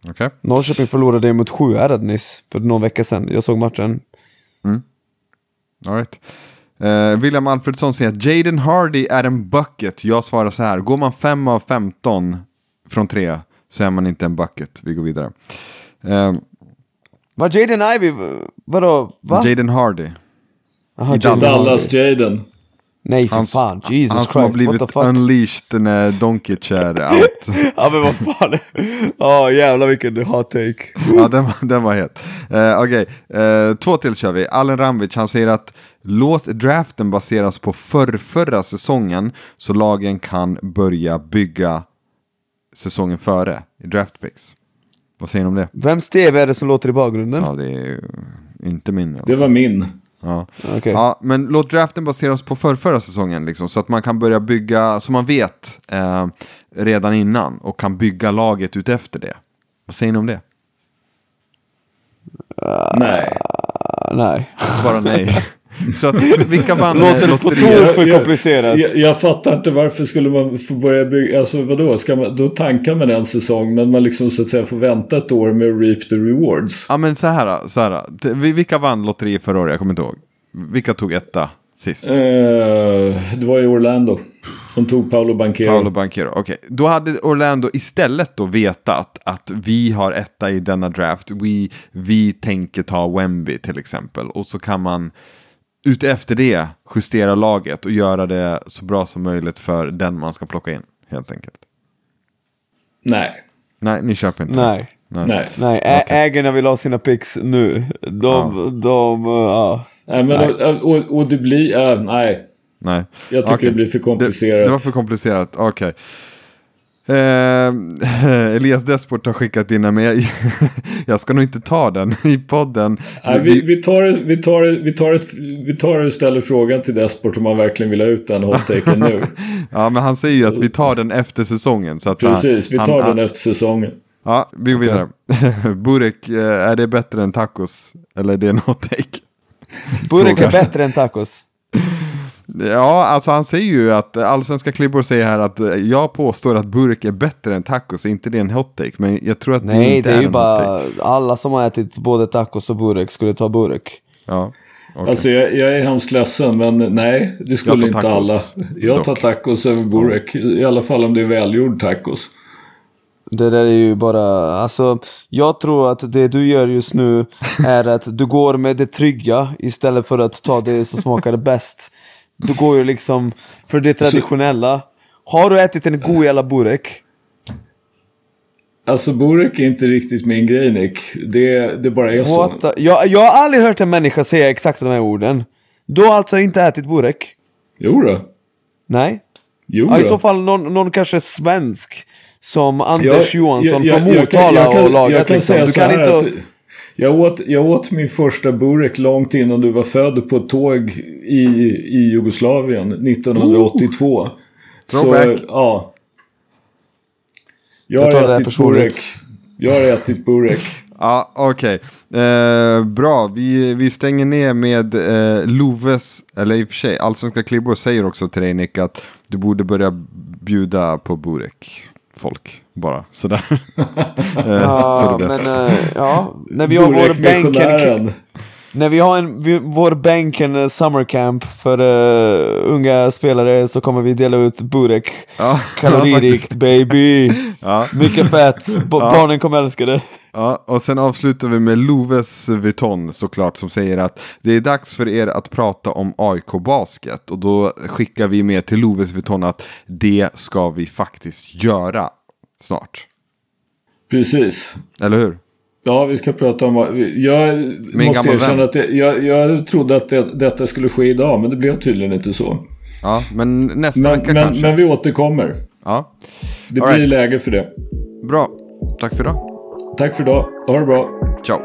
Okej. Norrköping förlorade mot Sjuhärad nyss, för någon vecka sedan. Jag såg matchen. All right. Eh, William Alfredsson säger att Jaden Hardy är en bucket. Jag svarar så här. Går man 5 av 15 från 3 så är man inte en bucket. Vi går vidare. Eh, Var Jaden Ivey, vadå? Va? Jaden Hardy. Aha, i Jaden Dallas. Dallas Jaden. Nej för Hans, fan, Jesus han Christ, som har blivit unleashed när Donkic är out. (laughs) ja men vad fan. Ja jävlar vilken hot take. ja, den var, den var het. Uh, Okej, eh, två till kör vi. Allen Ramvic, han säger att låt draften baseras på förrförra säsongen så lagen kan börja bygga säsongen före i draftpicks. Vad säger ni om det? Vems TV är det som låter i bakgrunden? Ja, det är inte min. Det var min. Ja. Okej. ja, men låt draften baseras på förrförra säsongen liksom, så att man kan börja bygga, så man vet eh, redan innan och kan bygga laget utefter det. Vad säger ni om det? Nej. Nej. Bara nej. (laughs) så att vilka vann Låter det på tok för Jag- komplicerat. Jag, jag fattar inte varför skulle man få börja bygga, alltså vadå, ska man, då tankar man en säsong men man liksom så att säga får vänta ett år med att reap the rewards. Ja men så här, så här. Vilka vann lotterier förra året? Jag kommer inte ihåg. Vilka tog etta sist? Eh, det var i Orlando. De tog Paolo Banchero. Paolo Banchero, okej. Då hade Orlando istället då vetat att vi har etta i denna draft. Vi, vi tänker ta Wemby till exempel. Och så kan man utefter det justera laget och göra det så bra som möjligt för den man ska plocka in. Helt enkelt. Nej. Nej, ni köper inte. Nej. Nej. Nej, ä- ägarna vill ha sina picks nu. De, de, uh, ja. Nej, men och, och, och det blir, äh, nej. Nej. Jag tycker Okej. det blir för Det, komplicerat. det var för komplicerat, okej. Eh, (laughs) Elias Desport har skickat in den, men jag, (laughs) jag ska nog inte ta den i podden. Nej, vi, vi, tar, vi, tar, vi, tar ett, vi tar och ställer frågan till Desport om man verkligen vill ha ut den hot-taken nu. (laughs) Ja, men han säger ju att vi tar den efter säsongen. Så att Precis, vi han, tar han, den efter säsongen. Ja, vi går vidare. Burek, eh, är det bättre än tacos? Eller är det en hot take? Burek är bättre än tacos. Ja, alltså han säger ju att allsvenska klibbor säger här att jag påstår att burek är bättre än tacos. Inte det är en hot take, men jag tror att det Nej, inte det är ju hot take. bara alla som har ätit både tacos och burek skulle ta burek. Ja, okej. Alltså jag, jag är hemskt ledsen men nej, det skulle tar inte tacos, alla. Jag tar dock. tacos över burek. I alla fall om det är välgjord tacos. Det där är ju bara, alltså jag tror att det du gör just nu är att du går med det trygga istället för att ta det som smakar (laughs) bäst. Du går ju liksom för det traditionella. Har du ätit en god jävla burek? Alltså burek är inte riktigt min grej Nick. Det, det bara är så. Jag, jag har aldrig hört en människa säga exakt de här orden. Du har alltså inte ätit burek? Jo då. Nej? Jo Ja, I då. så fall någon, någon kanske svensk Som Anders Johansson jag- från jag kan- Motala jag kan- och laget jag liksom. Du kan inte... att jag, åt, jag åt min första burek långt innan du var född på ett tåg i, i Jugoslavien 1982. Så, Throwback. ja. Jag Jag har ätit burek. Jag har ätit burek. (laughs) Ja, okej. Eh, bra, vi, vi stänger ner med eh, Loves, eller i och för sig, Allsvenska Klibbor säger också till dig Nick att du borde börja bjuda på Burek. Folk, bara sådär. (laughs) eh, Ja, så men eh, ja, när vi har vår bänken... Burek-missionären. När vi har en, vi, vår bänken eh, summer camp för eh, unga spelare så kommer vi dela ut burek. Ja, (laughs) Kaloririkt baby! Ja. Mycket fett! Bo- Ja. Barnen kommer älska det. Ja, och sen avslutar vi med Loves Vuitton såklart som säger att det är dags för er att prata om AIK Basket. Och då skickar vi med till Loves Vuitton att det ska vi faktiskt göra snart. Precis. Eller hur? Ja, vi ska prata om... Jag Min måste erkänna vän. att jag, jag trodde att det, detta skulle ske idag, men det blev tydligen inte så. Ja, men nästa Men, vecka men, kanske. men vi återkommer. Ja, Det All blir right. läge för det. bra. Tack för idag. Tack för idag. Ha det bra. Ciao.